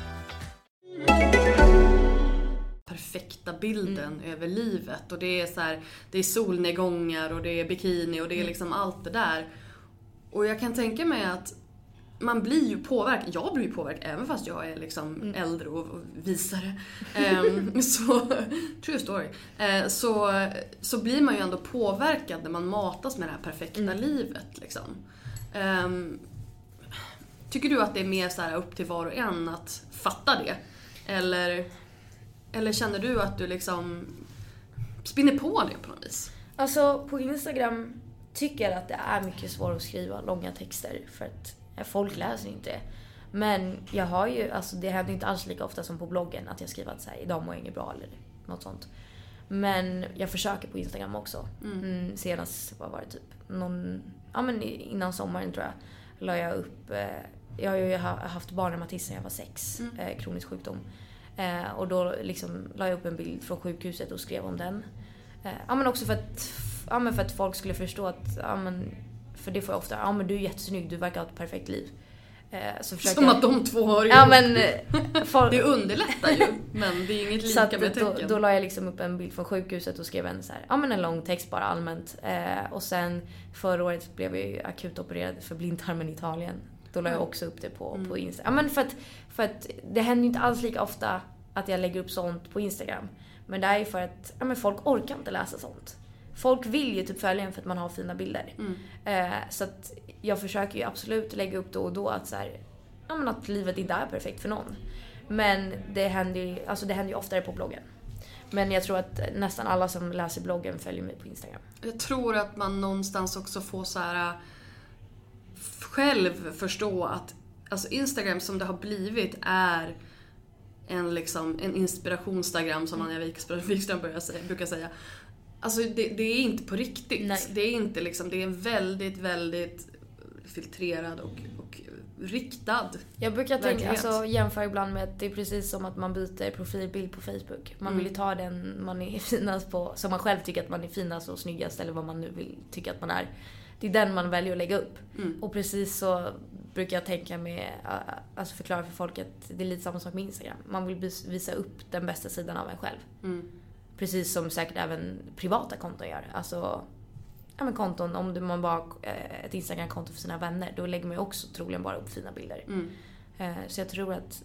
Perfekta bilden över livet och det är så här, det är solnedgångar och det är bikini och det är liksom allt det där. Och jag kan tänka mig att man blir ju påverkad, jag blir ju påverkad även fast jag är liksom äldre och, visare. Ehm, så, true story. Eh, så, så blir man ju ändå påverkad när man matas med det här perfekta livet liksom. Ehm, tycker du att det är mer så här upp till var och en att fatta det? Eller, eller känner du att du liksom spinner på det på något vis? Alltså på Instagram tycker jag att det är mycket svårare att skriva långa texter för att Folk läser inte. Men jag har ju, alltså det händer inte alls lika ofta som på bloggen att jag skriver att så här, idag mår jag inget bra eller något sånt. Men jag försöker på Instagram också. Mm, senast, vad var det, typ någon, ja men innan sommaren tror jag, la jag upp, eh, jag har ju haft barnreumatism sedan jag var sex, Mm. eh, kronisk sjukdom. Eh, och då liksom la jag upp en bild från sjukhuset och skrev om den. Eh, ja men också för att, ja, men för att folk skulle förstå att, ja men, för det får jag ofta, ja men du är jättesnygg, du verkar ha ett perfekt liv. Eh, så Som jag- att de två har Ja ihop. men... eh, folk- Det underlättar ju, men det är inget så lika med då, tecken. då la jag liksom upp en bild från sjukhuset och skrev en, så här, ja, men en lång text bara allmänt. Eh, och sen förra året blev jag ju akut opererad för blindtarmen i Italien. Då la jag Mm. också upp det på, Mm. på Insta. Ja, men för, att, för att det händer ju inte alls lika ofta att jag lägger upp sånt på Instagram. Men det är ju för att ja, men folk orkar inte läsa sånt. Folk vill ju typ följa en för att man har fina bilder. Mm. Eh, så att jag försöker ju absolut lägga upp då och då att så här, ja, men att livet inte är perfekt för någon. Men det händer ju, alltså det händer ju oftare på bloggen. Men jag tror att nästan alla som läser bloggen följer mig på Instagram. Jag tror att man någonstans också får så här äh, själv förstå att alltså Instagram som det har blivit är en, liksom, en inspirationstagram som Anja Wikström, brukar säga. Alltså det, det är inte på riktigt. Nej. Det är inte liksom, det är väldigt, väldigt filtrerad och, och riktad. Jag brukar tänka, alltså, jämföra ibland med att det är precis som att man byter profilbild på Facebook. Man vill ju Mm. ta den man är finast på, som man själv tycker att man är finast och snyggast eller vad man nu vill tycka att man är. Det är den man väljer att lägga upp. Mm. Och precis så brukar jag tänka med, alltså förklara för folk att det är lite samma sak med Instagram. Man vill vis- visa upp den bästa sidan av en själv. Mm. Precis som säkert även privata konton gör. Alltså, ja men konton, om du- man bara har eh, ett Instagram-konto för sina vänner, då lägger man ju också troligen bara upp fina bilder. Mm. Eh, Så jag tror att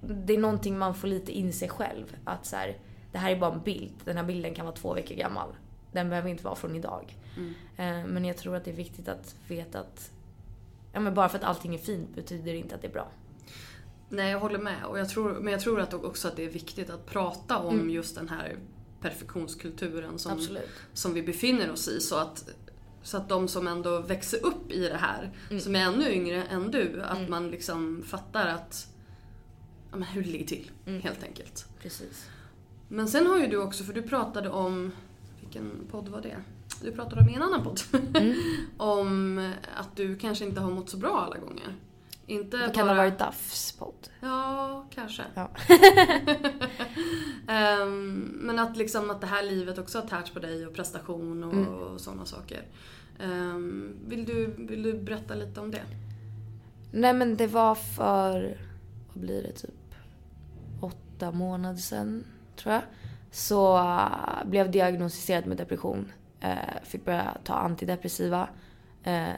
det är någonting man får lite inse själv. Att så här, det här är bara en bild. Den här bilden kan vara två veckor gammal. Den behöver inte vara från idag. Mm. Eh, Men jag tror att det är viktigt att veta att ja, men bara för att allting är fint betyder det inte att det är bra. Nej, jag håller med. Och jag tror, men jag tror att också att det är viktigt att prata om Mm. just den här perfektionskulturen som, Absolut. som vi befinner oss i. Så att, så att de som ändå växer upp i det här, som är ännu yngre än du, att man liksom fattar att ja, men hur det ligger till, helt enkelt. Precis. Men sen har ju du också, för du pratade om, vilken podd var det? Du pratade om i en annan podd. om att du kanske inte har mått så bra alla gånger. Inte Det bara... kan ha varit Duffs podd. Ja, kanske. Ja. Ehm, men att, liksom, att det här livet också har tärt på dig och prestation och, Mm. och sådana saker. Ehm, vill, du, vill du berätta lite om det? Nej men det var för, vad blir det, typ åtta månader sedan tror jag. Så äh, blev diagnostiserad med depression. Eh, fick börja ta antidepressiva. Eh,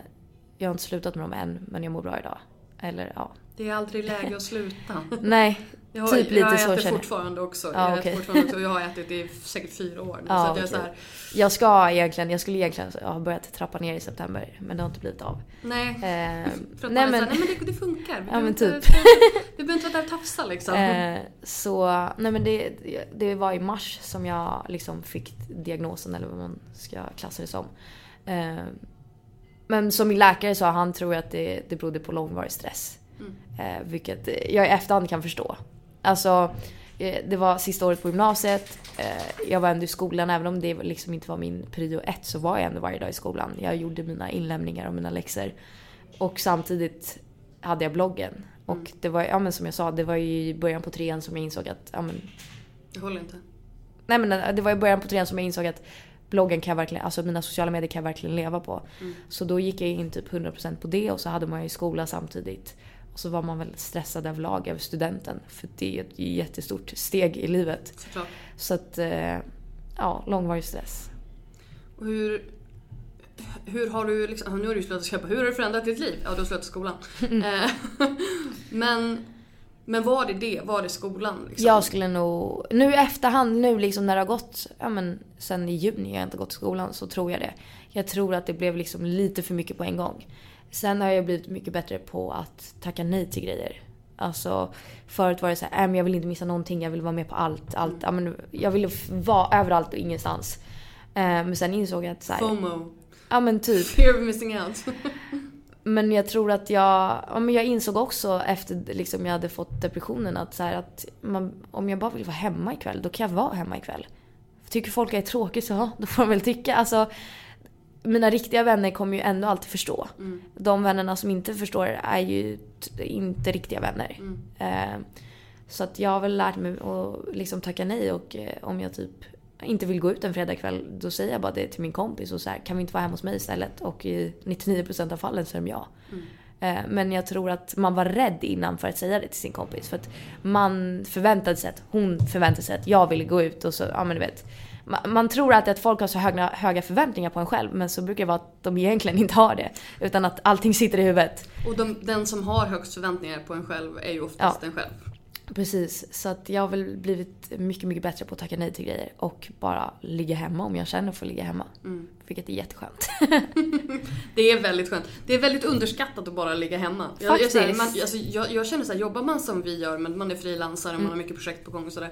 jag har inte slutat med dem än men jag mår bra idag. Eller ja. Det är aldrig läge att sluta. Nej, Jag, har, Typ jag så äter jag. fortfarande också. Ja, jag, äter fortfarande också jag har ätit i säkert fyra år nu. Ja, så att jag så här, jag ska egentligen, jag skulle egentligen ha börjat trappa ner i september men det har inte blivit av. nej. Eh, nej men, så nej men det, det funkar. Vi Ja, behöver men inte- typ. Vi behöver inte vara där och tafsa liksom. Eh, så, nej men det, det var i mars som jag liksom fick diagnosen eller vad man ska klassa det som. Eh, men som min läkare sa, han tror att det, det berodde på långvarig stress. Eh, vilket jag i efterhand kan förstå. Alltså, eh, det var sista året på gymnasiet. Eh, jag var ändå i skolan, även om det liksom inte var min prio ett så var jag ändå varje dag i skolan. Jag gjorde mina inlämningar och mina läxor. Och samtidigt hade jag bloggen. Och det var, ja men som jag sa, det var ju i början på trean som jag insåg att, ja men, Jag håller inte. nej men det var i början på trean som jag insåg att bloggen kan jag verkligen, alltså mina sociala medier kan jag verkligen leva på. Så då gick jag in typ 100% på det och så hade man ju skola samtidigt. Och så var man väl stressad överlag över studenten. För det är ett jättestort steg i livet. Såklart. Så att, eh, ja, långvarig stress. Och hur, hur har du, liksom, nu har du slutat köpa, hur har du förändrat ditt liv? Ja, du har slutat skolan. Eh, men, men var det det? Var det skolan? Liksom? Jag skulle nog, nu i efterhand, nu liksom när det har gått, ja men sen i juni jag har inte gått i skolan så tror jag det. Jag tror att det blev liksom lite för mycket på en gång. Sen har jag blivit mycket bättre på att tacka nej till grejer. Alltså förut var det så här, äh, men jag vill inte missa någonting, jag vill vara med på allt. allt ja, men jag ville f- vara överallt och ingenstans. Eh, men sen insåg jag att så här, FOMO. ja men typ. Fear of missing out. men jag tror att jag, ja, men jag insåg också efter liksom jag hade fått depressionen att, så här, att man, om jag bara vill vara hemma ikväll, då kan jag vara hemma ikväll. Tycker folk är tråkigt så ja, då får de väl tycka. Alltså, mina riktiga vänner kommer ju ändå alltid förstå. Mm. De vännerna som inte förstår är ju inte riktiga vänner. Mm. Eh, så att jag har väl lärt mig att liksom tacka nej och eh, om jag typ inte vill gå ut en fredagkväll då säger jag bara det till min kompis och så här, kan vi inte vara hemma hos mig istället? Och i 99% av fallen så är de ja. Eh, Men jag tror att man var rädd innan för att säga det till sin kompis. För att man förväntade sig att hon förväntade sig att jag ville gå ut och så, ja men du vet. Ma- Man tror alltid att folk har så höga, höga förväntningar på en själv men så brukar det vara att de egentligen inte har det. Utan att allting sitter i huvudet. Och de, den som har högst förväntningar på en själv är ju oftast en själv. Precis, så att jag har väl blivit mycket, mycket bättre på att tacka nej till grejer och bara ligga hemma om jag känner för att ligga hemma. Mm. Vilket är jätteskönt. Det är väldigt skönt. Det är väldigt underskattat att bara ligga hemma. Jag, jag, här, man, alltså, jag, jag känner så här, jobbar man som vi gör, men man är frilansare och man har mycket projekt på gång och sådär.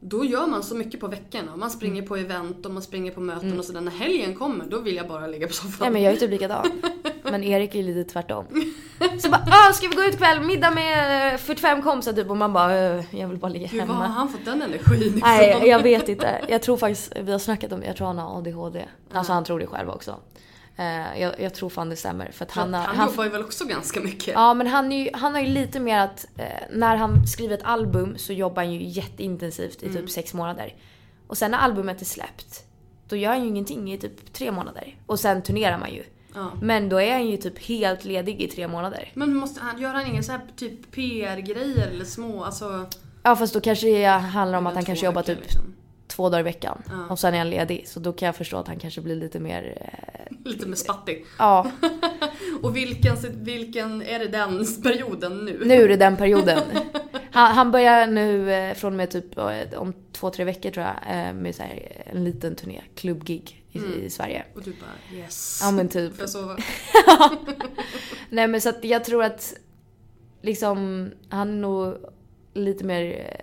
Då gör man så mycket på veckorna. Man springer på event och man springer på möten och sådär. När helgen kommer, då vill jag bara ligga på soffan. Nej men jag är typ likadan. Men Erik är lite tvärtom. Så bara ska vi gå ut ikväll? Middag med eh, 45 kompisar typ och man bara "Eh, jag vill bara ligga Gud, var har hemma. han fått den energin ifrån? Nej jag vet inte. Jag tror faktiskt, vi har snackat om jag tror han har ADHD. Alltså han tror det själv också. Eh, jag, jag tror fan det stämmer. För att han, han, har- han jobbar ju väl också ganska mycket. Ja men han, är ju, han har ju lite mer att eh, när han skriver ett album så jobbar han ju jätteintensivt i typ sex månader. Och sen när albumet är släppt, då gör han ju ingenting i typ tre månader. Och sen turnerar man ju. Ja. Men då är han ju typ helt ledig i tre månader. Men måste han, gör han inga så här typ PR-grejer eller små, alltså... Ja fast då kanske det handlar om att han kanske jobbar typ liksom. Två dagar i veckan. Ja. Och sen är han ledig. Så då kan jag förstå att han kanske blir lite mer... Eh, Lite med spattig. ja, Och vilken, vilken är det den perioden nu? nu är det den perioden. Han, han börjar nu eh, från och med typ eh, om två, tre veckor tror jag eh, med så här, en liten turné, klubbgig i, i Sverige. Och du bara yes. Ja men typ. Får jag sova? Nej men så att jag tror att liksom han är nog lite mer eh,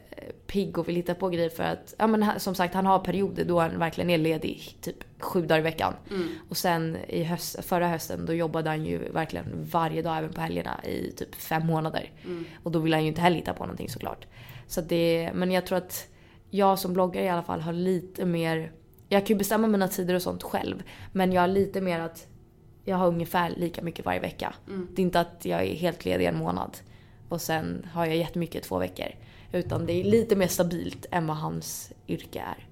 pigg och vill hitta på grejer för att, ja men som sagt han har perioder då han verkligen är ledig typ sju dagar i veckan. Mm. Och sen i höst, förra hösten då jobbade han ju verkligen varje dag även på helgerna i typ fem månader. Mm. Och då vill han ju inte heller hitta på någonting såklart. Så det, men jag tror att jag som bloggare i alla fall har lite mer, jag kan ju bestämma mina tider och sånt själv. Men jag har lite mer att jag har ungefär lika mycket varje vecka. Mm. Det är inte att jag är helt ledig en månad och sen har jag jättemycket två veckor. Utan det är lite mer stabilt än vad hans yrke är.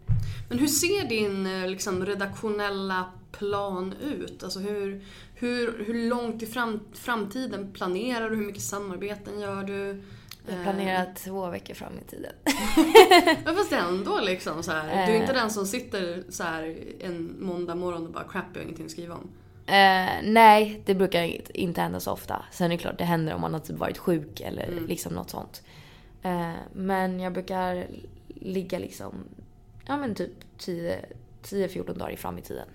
Men hur ser din eh, liksom, redaktionella plan ut? Alltså hur, hur, hur långt i fram, framtiden planerar du? Hur mycket samarbeten gör du? Jag planerar två veckor fram i tiden. Ja, fast ändå liksom så här. Du är inte Eh. den som sitter så här en måndag morgon och bara crap, jag har ingenting att skriva om. Eh, nej, det brukar inte hända så ofta. Sen är det klart, det händer om man har typ varit sjuk eller Mm. liksom något sånt. Eh, men jag brukar ligga liksom, ja men typ 10 10-14 dagar fram i tiden.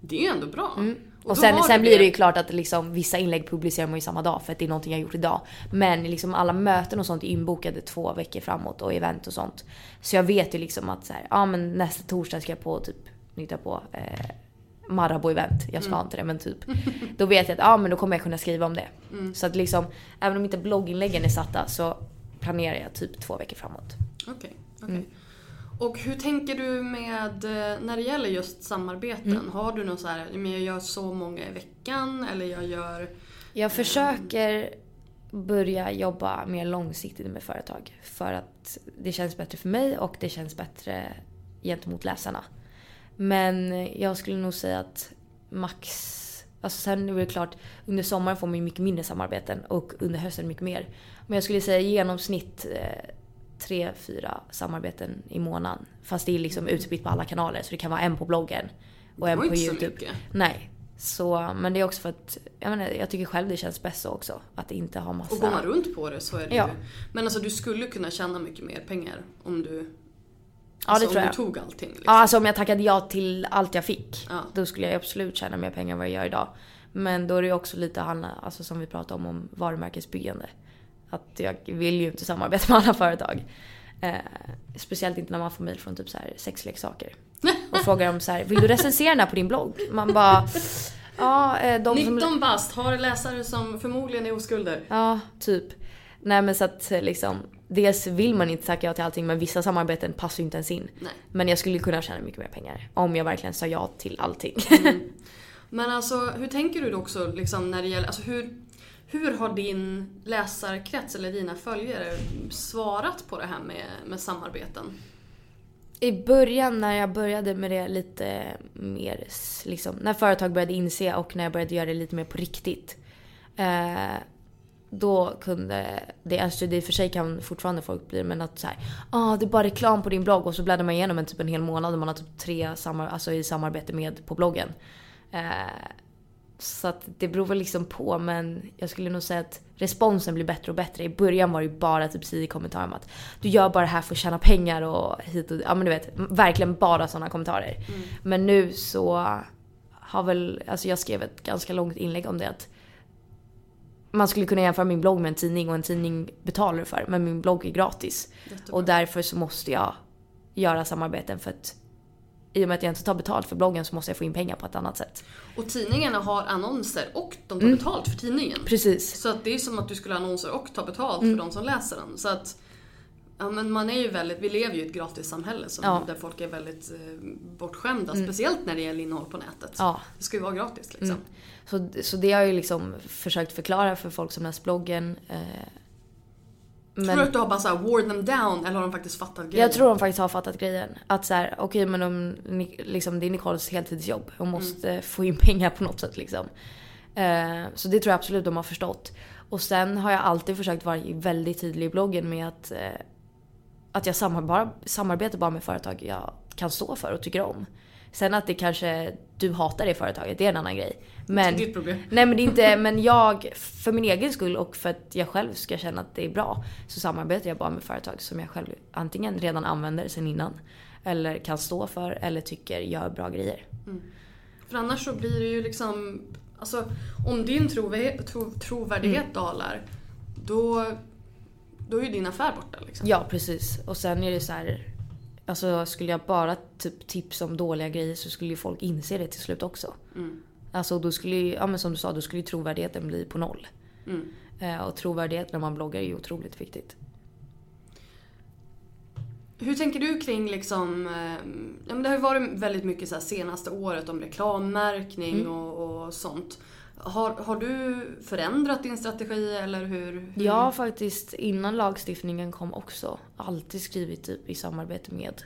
Det är ju ändå bra. Mm. Och, då sen, sen blir det ju klart att liksom, vissa inlägg publicerar man ju samma dag för att det är någonting jag gjort idag. Men liksom alla möten och sånt är inbokade två veckor framåt och event och sånt. Så jag vet ju liksom att så här, ja men nästa torsdag ska jag på typ, nytta på eh, Marabou-event. Jag ska inte det men typ. Då vet jag att ja men då kommer jag kunna skriva om det. Så att liksom, även om inte blogginläggen är satta så planerar jag typ två veckor framåt. Okej. okej. Mm. Och hur tänker du med, eh, när det gäller just samarbeten? Mm. Har du någon så här, men jag gör så många i veckan eller jag gör... Jag försöker börja jobba mer långsiktigt med företag. För att det känns bättre för mig och det känns bättre gentemot läsarna. Men jag skulle nog säga att max... Alltså sen är det klart, under sommaren får man ju mycket mindre samarbeten och under hösten mycket mer. Men jag skulle säga i genomsnitt eh, tre, fyra samarbeten i månaden. Fast det är liksom utspritt på alla kanaler så det kan vara en på bloggen och en på inte så YouTube. mycket. Nej. Så, men det är också för att jag, menar, jag tycker själv det känns bäst så också. Att inte ha massa... Och går man runt på det så är det Ja. ju... Men alltså du skulle kunna tjäna mycket mer pengar om du... ja, alltså, det tror om jag. du tog allting. Liksom. Ja, alltså om jag tackade ja till allt jag fick. Ja. Då skulle jag absolut tjäna mer pengar än vad jag gör idag. Men då är det också lite handla, alltså som vi pratade om, om varumärkesbyggande. Att jag vill ju inte samarbeta med alla företag. Eh, speciellt inte när man får mejl från typ så här sexleksaker. Och frågar om så här, vill du recensera den här på din blogg? Man bara, Ja, eh, de som... 19 bast, har läsare som förmodligen är oskulder. Ja, typ. Nej men så att eh, liksom, dels vill man inte tacka ja till allting men vissa samarbeten passar ju inte ens in. Nej. Men jag skulle kunna tjäna mycket mer pengar om jag verkligen sa ja till allting. Men alltså hur tänker du då också liksom när det gäller, alltså hur, hur har din läsarkrets eller dina följare svarat på det här med, med samarbeten? I början när jag började med det lite mer, liksom, när företag började inse och när jag började göra det lite mer på riktigt. Eh, då kunde det, alltså det i och för sig kan fortfarande folk bli men att såhär, ah, det är bara reklam på din blogg och så bläddrar man igenom en typ en hel månad och man har typ tre samar- alltså i samarbete med på bloggen. Eh, så att det beror väl liksom på men jag skulle nog säga att responsen blir bättre och bättre. I början var det ju bara typ 10 kommentarer om att du gör bara det här för att tjäna pengar och hit och Ja men du vet, verkligen bara sådana kommentarer. Men nu så har väl, alltså jag skrev ett ganska långt inlägg om det att man skulle kunna jämföra min blogg med en tidning och en tidning betalar du för men min blogg är gratis. Jättebra. Och därför så måste jag göra samarbeten för att i och med att jag inte tar betalt för bloggen så måste jag få in pengar på ett annat sätt. Och tidningarna har annonser och de tar betalt för tidningen. Precis. Så att det är som att du skulle ha annonser och ta betalt för de som läser den. Så att Ja men man är ju väldigt, vi lever ju i ett gratissamhälle som, Ja. där folk är väldigt eh, bortskämda. Speciellt när det gäller innehåll på nätet. Ja. Det ska ju vara gratis liksom. Så, så det har jag ju liksom försökt förklara för folk som läst bloggen. Eh, Tror du att du har bara såhär wore them down eller har de faktiskt fattat grejen? Jag tror de faktiskt har fattat grejen. Att så här, okej men om, liksom, det är Nicoles heltidsjobb. Hon måste få in pengar på något sätt liksom. Eh, så det tror jag absolut de har förstått. Och sen har jag alltid försökt vara väldigt tydlig i bloggen med att, eh, att jag samar bara, samarbetar bara med företag jag kan stå för och tycker om. Sen att det kanske, du hatar det företaget, det är en annan grej. Men, Det är ditt problem. Nej men det är inte, men jag, för min egen skull och för att jag själv ska känna att det är bra så samarbetar jag bara med företag som jag själv antingen redan använder sen innan eller kan stå för eller tycker gör bra grejer. För annars så blir det ju liksom, alltså om din trovärdighet, tro, trovärdighet Mm. dalar, då, då är ju din affär borta liksom. Ja precis. Och sen är det så här. Alltså skulle jag bara typ tipsa om dåliga grejer så skulle ju folk inse det till slut också. Mm. Alltså då skulle ju, ja men som du sa, då skulle ju trovärdigheten bli på noll. Mm. Eh, och trovärdighet när man bloggar är ju otroligt viktigt. Hur tänker du kring liksom, eh, det har ju varit väldigt mycket så senaste året om reklammärkning Mm. och, och sånt. Har, har du förändrat din strategi eller hur? hur? Jag har faktiskt innan lagstiftningen kom också alltid skrivit typ i samarbete med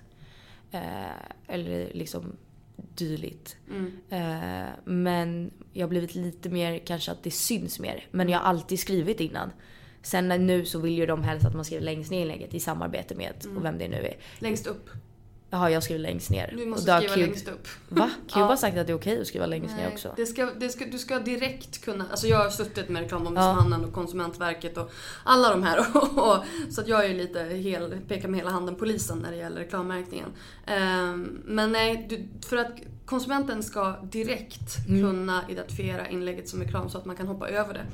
eh, eller liksom dylikt. Mm. Eh, men jag har blivit lite mer kanske att det syns mer. Men jag har alltid skrivit innan. Sen nu så vill ju de helst att man skriver längst ner i inlägget i samarbete med och vem det nu är. Längst upp. Jaha, jag skriver längst ner. Du och måste skriva Cube- längst upp. Va? Cube Ja. har sagt att det är okej att skriva längst ner Nej, också. Det ska, det ska, du ska direkt kunna, alltså jag har suttit med Reklamombudsmannen och Konsumentverket och alla de här. Och, så att jag är lite hel, pekar med hela handen polisen när det gäller reklammärkningen. Ehm, men nej, du, för att konsumenten ska direkt Mm. kunna identifiera inlägget som reklam så att man kan hoppa över det.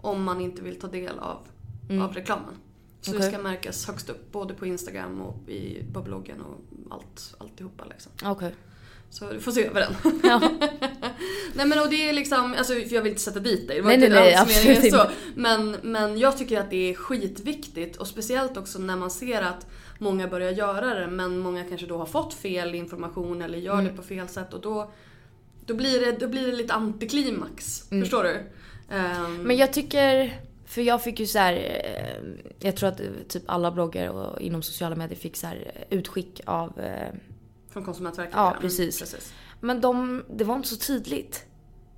Om man inte vill ta del av, av reklamen. Så det Mm. Okej. ska märkas högst upp, både på Instagram och i, på bloggen och allt, alltihopa liksom. Okej. Så du får se över den. Ja. Nej men och det är liksom, alltså jag vill inte sätta dit dig. Det var Nej, inte nej, nej, absolut så. inte. Men, men jag tycker att det är skitviktigt och speciellt också när man ser att många börjar göra det men många kanske då har fått fel information eller gör Mm. det på fel sätt och då, då, blir, det, då blir det lite antiklimax. Mm. Förstår du? Ehm, Men jag tycker, för jag fick ju så här, eh, jag tror att eh, typ alla bloggar och inom sociala medier fick så här eh, utskick av, Från Konsumentverket. Ja, Mm, precis. men de, det var inte så tydligt.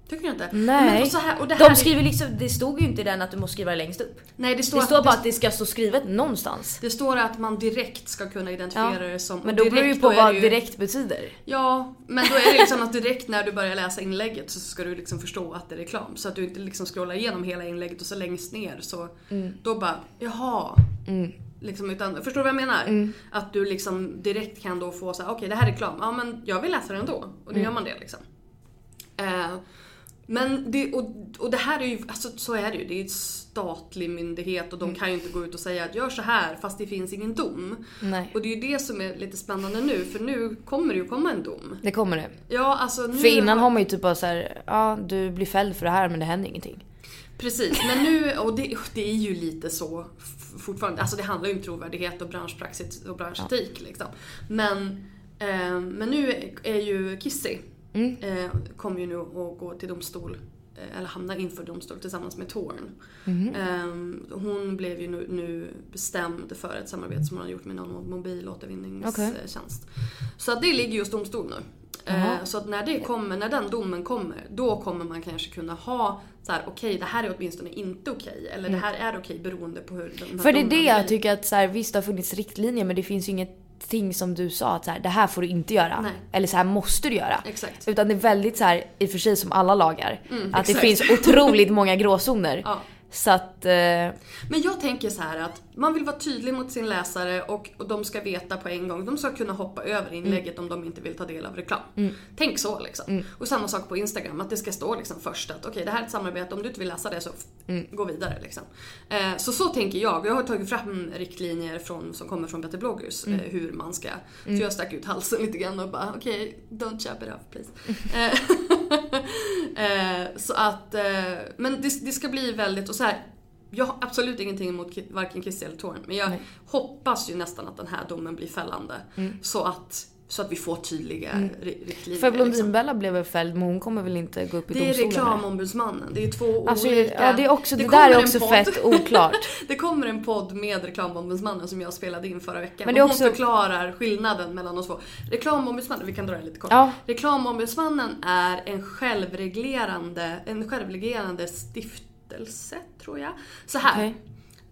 Tycker du inte? Nej. Och så här, och det här De skriver liksom, det stod ju inte i den att du måste skriva det längst upp. Nej det står, Det att, står bara det, att det ska stå skrivet någonstans. det står att man direkt ska kunna identifiera det som... Men då beror det ju på vad ju- direkt betyder. Ja, men då är det liksom att direkt när du börjar läsa inlägget så ska du liksom förstå att det är reklam. Så att du inte liksom scrollar igenom hela inlägget och så längst ner så då bara, jaha. Liksom, utan, förstår du vad jag menar? Att du liksom direkt kan då få så här: okej det här är reklam, ja men jag vill läsa det ändå. Och då gör man det liksom. Eh, Men det, och, och det här är ju, alltså så är det ju. Det är ju en statlig myndighet och de kan ju inte gå ut och säga att gör så här fast det finns ingen dom. Nej. Och det är ju det som är lite spännande nu för nu kommer det ju komma en dom. Det kommer det. Ja, alltså nu För innan har man ju typ bara såhär, ja du blir fälld för det här men det händer ingenting. Precis, men nu, och det, det är ju lite så fortfarande. Alltså det handlar ju om trovärdighet och branschpraxis och branschetik liksom. Men, eh, men nu är, är ju Kissy, Mm. eh, kommer ju nu att gå till domstol, eh, eller hamna inför domstol tillsammans med Torn. Mhm. Eh, hon blev ju nu, nu bestämd för ett samarbete som hon har gjort med någon mobilåtervinningstjänst. Så att det ligger ju hos domstol nu. Eh, så att när det kommer, när den domen kommer, då kommer man kanske kunna ha så här: okej det här är åtminstone inte okej. Eller det här är okej beroende på hur den här Mm. För det är det jag tycker att så här, visst det har funnits riktlinjer men det finns ju ingenting som du sa att så här, det här får du inte göra. Nej. Eller så här måste du göra. Exakt. Utan det är väldigt så här, i och för sig som alla lagar, Mm, att det exakt. finns otroligt många gråzoner. Ja. Så att, eh, Men jag tänker så här att man vill vara tydlig mot sin läsare och, och de ska veta på en gång. De ska kunna hoppa över inlägget om de inte vill ta del av reklam. Tänk så liksom. Och samma sak på Instagram, att det ska stå liksom först att okej det här är ett samarbete, om du inte vill läsa det så f- gå vidare liksom. Eh, så så tänker jag. Jag har tagit fram riktlinjer från, som kommer från Better bloggers eh, hur man ska. Så jag stack ut halsen lite grann och bara okej, don't chop it off please. Eh, eh, så att, eh, men det, det ska bli väldigt, och så här. Jag har absolut ingenting emot varken Kissy eller Torn, men jag Nej. hoppas ju nästan att den här domen blir fällande. Så, att, så att vi får tydliga ri- riktlinjer. för liksom. Blondinbella blev väl fälld men hon kommer väl inte gå upp i Det är domstolen? eller? reklamombudsmannen, det är två Alltså, olika... ja, det är också, det, kommer där är också fett oklart. Det kommer en podd med reklamombudsmannen som jag spelade in förra veckan. Men det är också- Hon förklarar skillnaden mellan de två. Reklamombudsmannen, vi kan dra det lite kort. Ja. Reklamombudsmannen är en självreglerande, en självreglerande stiftelse, tror jag. Så här. Okej.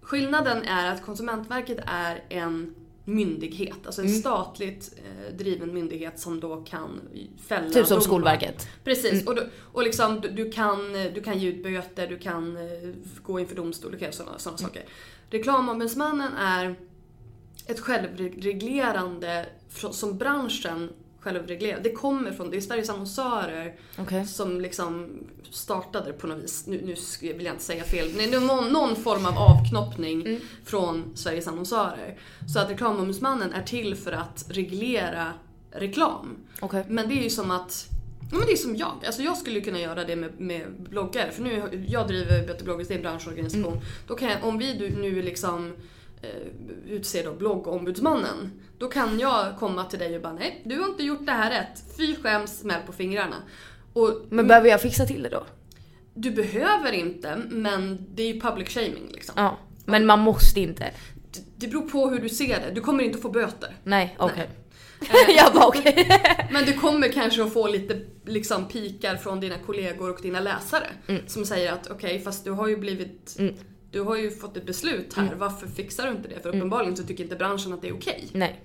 Skillnaden är att Konsumentverket är en myndighet, alltså en Mm. statligt eh, driven myndighet som då kan fälla Typ som domar. Skolverket. Precis, och, du, och liksom, du, du, kan, du kan ge ut böter, du kan eh, gå inför domstol, du kan göra sådana såna saker. Reklamombudsmannen är ett självreglerande som branschen självreglerar. Det kommer från, det är Sveriges annonsörer Okej. som liksom startade på något vis, nu, nu vill jag inte säga fel, är någon, någon form av avknoppning från Sveriges annonsörer. Så att reklamombudsmannen är till för att reglera reklam. Okej. Men det är ju som att Ja, men det är som jag. Alltså jag skulle kunna göra det med, med bloggare. För nu, jag driver Better bloggers, det är en branschorganisation. Då kan jag, om vi nu liksom utser då bloggombudsmannen. Då kan jag komma till dig och bara nej, du har inte gjort det här rätt. Fy skäms, smäll på fingrarna. Och Men behöver jag fixa till det då? du behöver inte, men det är ju public shaming liksom. Ja. Men man måste inte? Det, det beror på hur du ser det. Du kommer inte få böter. Nej, okej. Eh, jag bara okej. Men du kommer kanske att få lite liksom, pikar från dina kollegor och dina läsare. Mm. Som säger att okej, fast du har ju blivit... Du har ju fått ett beslut Mm. här, varför fixar du inte det? För uppenbarligen så tycker inte branschen att det är okej. Nej,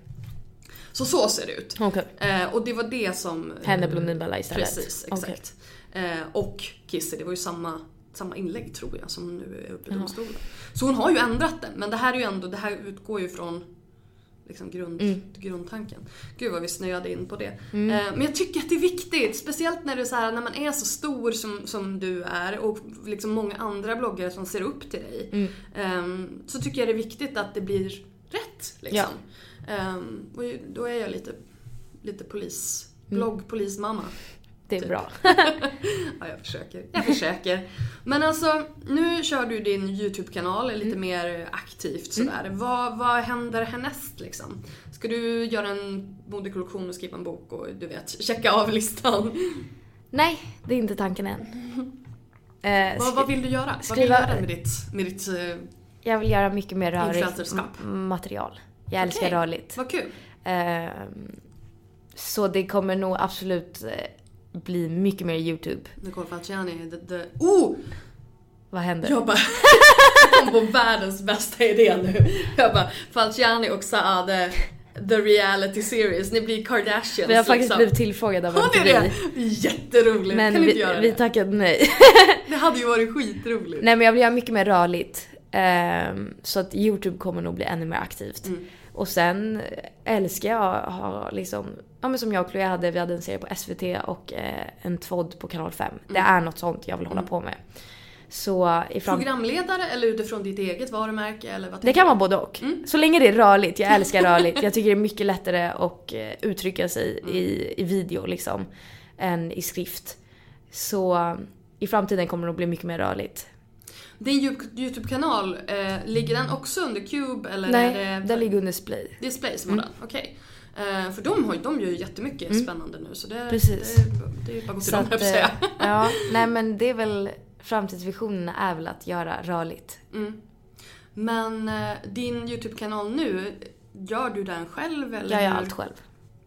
Så så ser det ut. okej. Eh, och det var det som... Henne Blondinbella istället? Precis, exakt. Eh, och Kissy, det var ju samma, samma inlägg tror jag som nu är uppe i domstolen. Så hon har ju ändrat det, men det här är ju ändå, det här utgår ju från liksom grund, Mm. grundtanken. Gud vad vi snöade in på det. Eh, men jag tycker att det är viktigt, speciellt när, är så här, när man är så stor som, som du är och liksom många andra bloggare som ser upp till dig. Mm. Eh, så tycker jag det är viktigt att det blir rätt. Liksom. Eh, och då är jag lite, lite polis, Mm. bloggpolismamma. Det är Typ. bra. Ja, jag försöker. Jag försöker. Men alltså, nu kör du din YouTube-kanal lite Mm. mer aktivt sådär. Vad, vad händer härnäst liksom? Ska du göra en modekollektion och skriva en bok och du vet, checka av listan? Nej, det är inte tanken än. Eh, Vad, vad vill du göra? Vad vill skriva- du göra med ditt, med ditt eh, Jag vill göra mycket mer rörligt material. Jag älskar rörligt. vad kul? Ehm, så det kommer nog absolut eh, bli mycket mer YouTube. Nicole Falciani, the, the... Oh! Vad händer? Jag bara... kom på världens bästa idé nu. Jag bara, Falciani och Saade, the reality series. Ni blir Kardashians vi har faktiskt liksom. blivit tillfrågade av MTV. det? Jätteroligt. Men kan ni inte vi, göra vi det? tackade nej. Det hade ju varit skitroligt. nej men jag vill göra mycket mer rörligt. Ehm, så att YouTube kommer nog bli ännu mer aktivt. Mm. Och sen älskar jag att ha liksom, ja men som jag och Chloé hade, vi hade en serie på SVT och eh, en tvådd på kanal 5. Det är något sånt jag vill hålla på med. Så i fram... Programledare eller utifrån ditt eget varumärke eller vad Det kan vara både och. Mm. Så länge det är rörligt. Jag älskar rörligt. Jag tycker det är mycket lättare att eh, uttrycka sig Mm. i, i video liksom. Än i skrift. Så eh, i framtiden kommer det att bli mycket mer rörligt. Din Yout- YouTube-kanal, eh, ligger den också under Cube eller Nej, är det... den ligger under Splay. Display som den, okej. Eh, för de, har, de gör ju jättemycket spännande nu så det, Mm. Precis. det, det är bara att gå till Så dem att, att eh, säga. ja, nej men det är väl framtidsvisionen är väl att göra rörligt. Mm. Men eh, din YouTube-kanal nu, gör du den själv eller? Jag gör allt själv.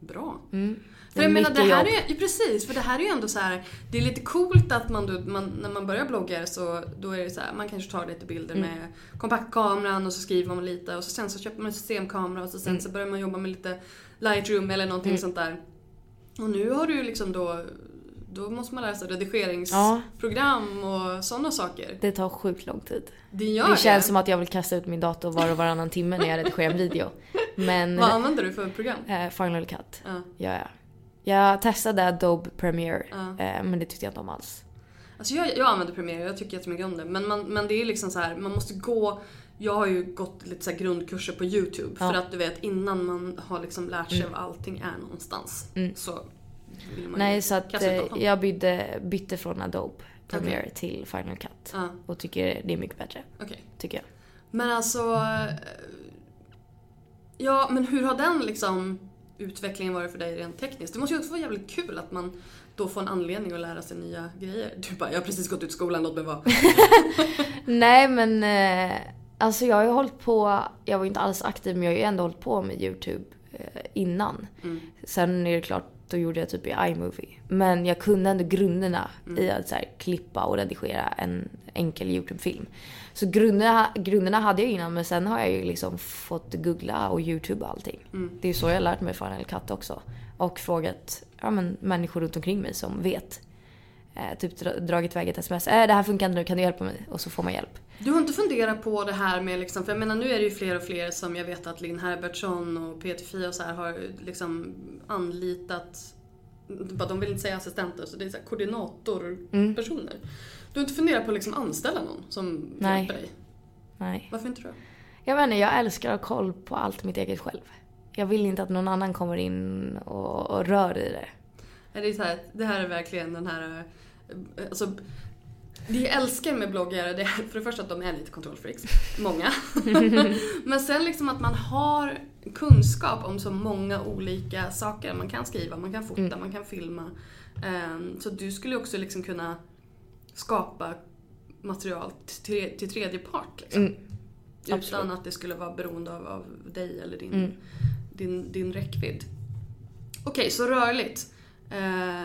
Bra. Mm. För jag menar, det här jobb. är ju, precis, för det här är ju ändå så här. det är lite coolt att man, då, man när man börjar blogga så då är det så här, man kanske tar lite bilder Mm. med kompaktkameran och så skriver man lite och så sen så köper man en systemkamera och så sen Mm. så börjar man jobba med lite Lightroom eller någonting sånt där. Och nu har du ju liksom då, då måste man sig redigeringsprogram och sådana saker. Det tar sjukt lång tid. Det gör Det känns som att jag vill kasta ut min dator var och varannan timme när jag redigerar en video. Men Vad använder du för program? eh, Final Cut Ja. gör jag. Jag testade Adobe Premiere Ja. eh, men det tyckte jag inte om alls. Alltså jag, jag använder Premiere, jag tycker jättemycket om det. Men, man, men det är liksom så här, man måste gå... Jag har ju gått lite så grundkurser på YouTube. Ja. För att du vet, innan man har liksom lärt sig var allting är någonstans. Mm. Så vill man Nej ju så att jag bytte, bytte från Adobe Premiere till Final Cut. Ja, Och tycker det är mycket bättre. okej. Tycker jag. Men alltså... eh, Ja, men hur har den liksom utvecklingen varit för dig rent tekniskt? Det måste ju också vara jävligt kul att man då får en anledning att lära sig nya grejer. Du bara, jag har precis gått ut skolan, låt mig vara. Nej men eh, alltså jag har ju hållit på, jag var ju inte alls aktiv men jag har ju ändå hållit på med YouTube eh, innan. Mm. Sen är det klart, då gjorde jag typ i iMovie. Men jag kunde ändå grunderna i att så här, klippa och redigera en enkel YouTube-film. Så grunderna, grunderna hade jag innan men sen har jag ju liksom fått googla och YouTube allting. Det är så jag har lärt mig Final Cut också. Och frågat ja, men, människor runt omkring mig som vet. Eh, typ dra- dragit iväg ett sms. Äh, det här funkar inte nu, kan du hjälpa mig? Och så får man hjälp. Du har inte funderat på det här med liksom, för jag menar nu är det ju fler och fler som jag vet att Linn Herbertsson och Peter Fia och så här har liksom anlitat, de vill inte säga assistenter, så det är så koordinatorpersoner. Du har inte funderat på att liksom anställa någon som Nej. hjälper dig? Nej. Varför inte då? Jag vet inte, jag älskar att ha koll på allt mitt eget själv. Jag vill inte att någon annan kommer in och, och rör i det. Är det, så här, det här är verkligen den här, eh, alltså det jag älskar med bloggare det är för det första att de är lite kontrollfreaks, många. Men sen liksom att man har kunskap om så många olika saker. Man kan skriva, man kan fota, man kan filma. Ehm, Så du skulle också liksom kunna skapa material till, till tredje part. Liksom. Mm. Utan Absolut. att det skulle vara beroende av, av dig eller din, Mm. din, din räckvidd. Okej, så rörligt. Eh,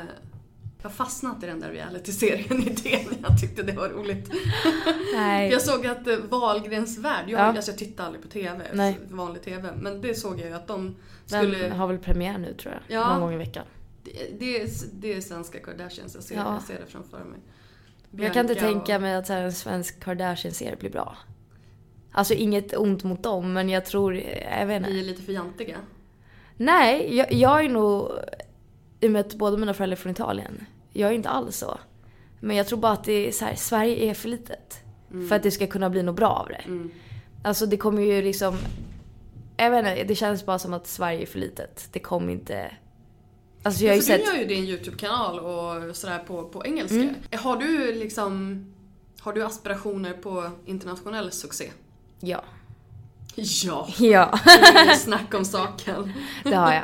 jag har fastnat i den där reality-serien-idén. Jag tyckte det var roligt. Nej. Jag såg att eh, Wahlgrens värld, jag, Ja. alltså jag tittar aldrig på TV, Nej. vanlig TV, men det såg jag ju att de Den skulle... har väl premiär nu tror jag. Ja. Någon gång i veckan. Det, det, är, det är svenska Kardashians, jag ser, Ja. jag ser det framför mig. Jag kan inte Bianca tänka mig att en svensk Kardashian-serie blir bra. Alltså inget ont mot dem men jag tror, jag vet och Vi inte. är lite för jantiga. Nej, jag, jag är nog, i och med att båda mina föräldrar är från Italien, jag är inte alls så. Men jag tror bara att det är så här, Sverige är för litet. För att det ska kunna bli något bra av det. Mm. Alltså det kommer ju liksom... Jag vet inte, det känns bara som att Sverige är för litet. Det kommer inte... Alltså jag har ju för sett... Du gör ju din YouTube-kanal och sådär på, på engelska. Mm. Har du liksom... Har du aspirationer på internationell succé? Ja. Ja, Ja, det är snack om saken. det har jag.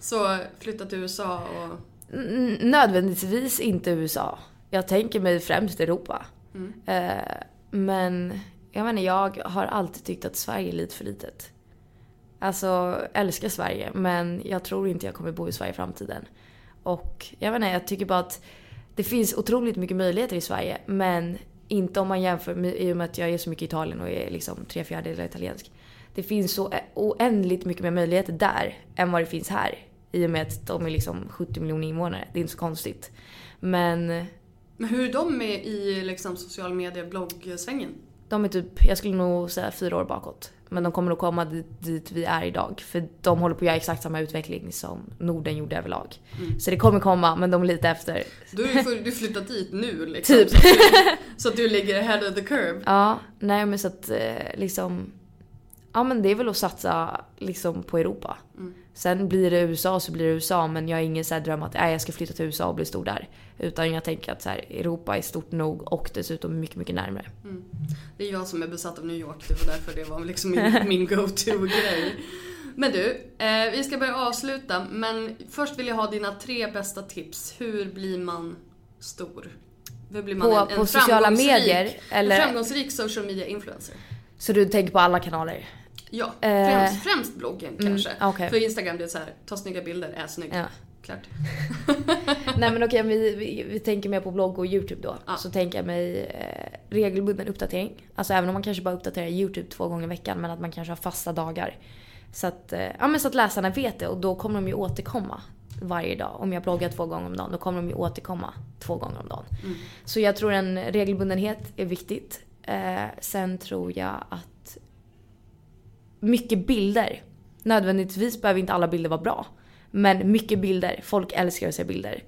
Så flytta till USA och... Nödvändigtvis inte USA. Jag tänker mig främst Europa. Mm. Eh, men jag menar, jag har alltid tyckt att Sverige är lite för litet. Alltså, älskar Sverige, men jag tror inte jag kommer bo i Sverige i framtiden. Och jag inte, jag tycker bara att det finns otroligt mycket möjligheter i Sverige, men inte om man jämför med, i och med att jag är så mycket i Italien och är liksom tre fjärdedelar italiensk. Det finns så oändligt mycket mer möjligheter där än vad det finns här. I och med att de är liksom 70 miljoner invånare. Det är inte så konstigt. Men Men hur är de med i liksom social media bloggsvängen? De är typ, jag skulle nog säga fyra år bakåt. Men de kommer nog komma dit, dit vi är idag. För de håller på att göra exakt samma utveckling som Norden gjorde överlag. Mm. Så det kommer komma, men de är lite efter. Då får du flytta dit nu liksom. Typ. Så, att du, så att du ligger ahead of the curve. Ja, nej men så att eh, liksom... Ja men det är väl att satsa liksom på Europa. Mm. Sen blir det USA så blir det USA men jag har ingen så här dröm att äh, jag ska flytta till USA och bli stor där. Utan jag tänker att så här, Europa är stort nog och dessutom mycket, mycket närmare. Det är jag som är besatt av New York, det var därför det var liksom min, min go-to-grej. Men du, eh, vi ska börja avsluta men först vill jag ha dina tre bästa tips. Hur blir man stor? Hur blir man På- en, en på sociala medier, eller- En framgångsrik social media influencer? Så du tänker på alla kanaler? Ja, Eh, främst, främst bloggen kanske. okej. För Instagram det är så här, ta snygga bilder, är snyggt. Ja. Klart. Nej men okej, vi, vi, vi tänker mer på blogg och YouTube då. Ja. Så tänker jag mig eh, regelbunden uppdatering. Alltså även om man kanske bara uppdaterar YouTube två gånger i veckan men att man kanske har fasta dagar. Så att, eh, ja, men så att läsarna vet det och då kommer de ju återkomma varje dag. Om jag bloggar två gånger om dagen då kommer de ju återkomma två gånger om dagen. Så jag tror en regelbundenhet är viktigt. Eh, sen tror jag att mycket bilder. Nödvändigtvis behöver inte alla bilder vara bra. Men mycket bilder. Folk älskar att se bilder.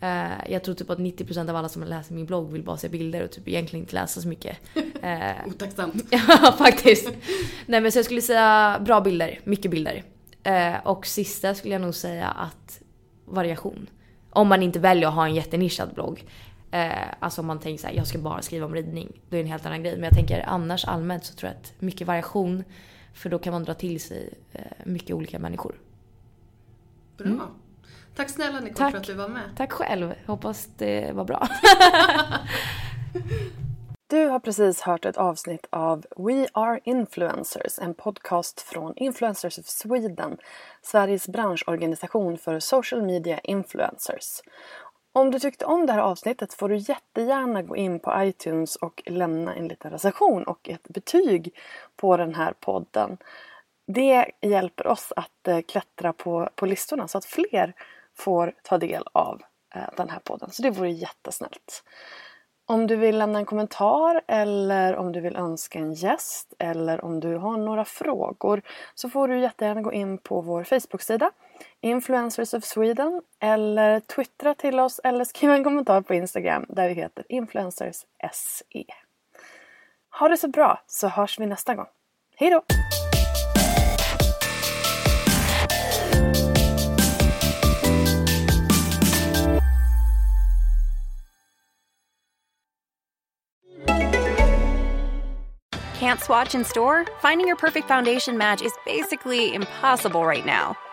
Eh, jag tror typ att 90% av alla som läser min blogg vill bara se bilder och typ egentligen inte läsa så mycket. Eh, Otacksamt. ja, faktiskt. Nej men så jag skulle säga bra bilder, mycket bilder. Eh, och sista skulle jag nog säga att variation. Om man inte väljer att ha en jättenischad blogg. Eh, alltså om man tänker såhär, jag ska bara skriva om ridning. Då är det en helt annan grej. Men jag tänker annars allmänt så tror jag att mycket variation. För då kan man dra till sig eh, mycket olika människor. Bra. Tack snälla Nicole Tack. för att du var med. Tack själv, hoppas det var bra. Du har precis hört ett avsnitt av We Are Influencers, en podcast från Influencers of Sweden, Sveriges branschorganisation för social media influencers. Om du tyckte om det här avsnittet får du jättegärna gå in på iTunes och lämna en liten recension och ett betyg på den här podden. Det hjälper oss att eh, klättra på, på listorna så att fler får ta del av eh, den här podden. Så det vore jättesnällt. Om du vill lämna en kommentar eller om du vill önska en gäst eller om du har några frågor så får du jättegärna gå in på vår Facebook-sida Influencers of Sweden eller twittra till oss eller skriva en kommentar på Instagram där vi heter Influencers.se. Ha det så bra så hörs vi nästa gång. Hej då! Can't swatch in store? Finding your perfect foundation match is basically impossible right now.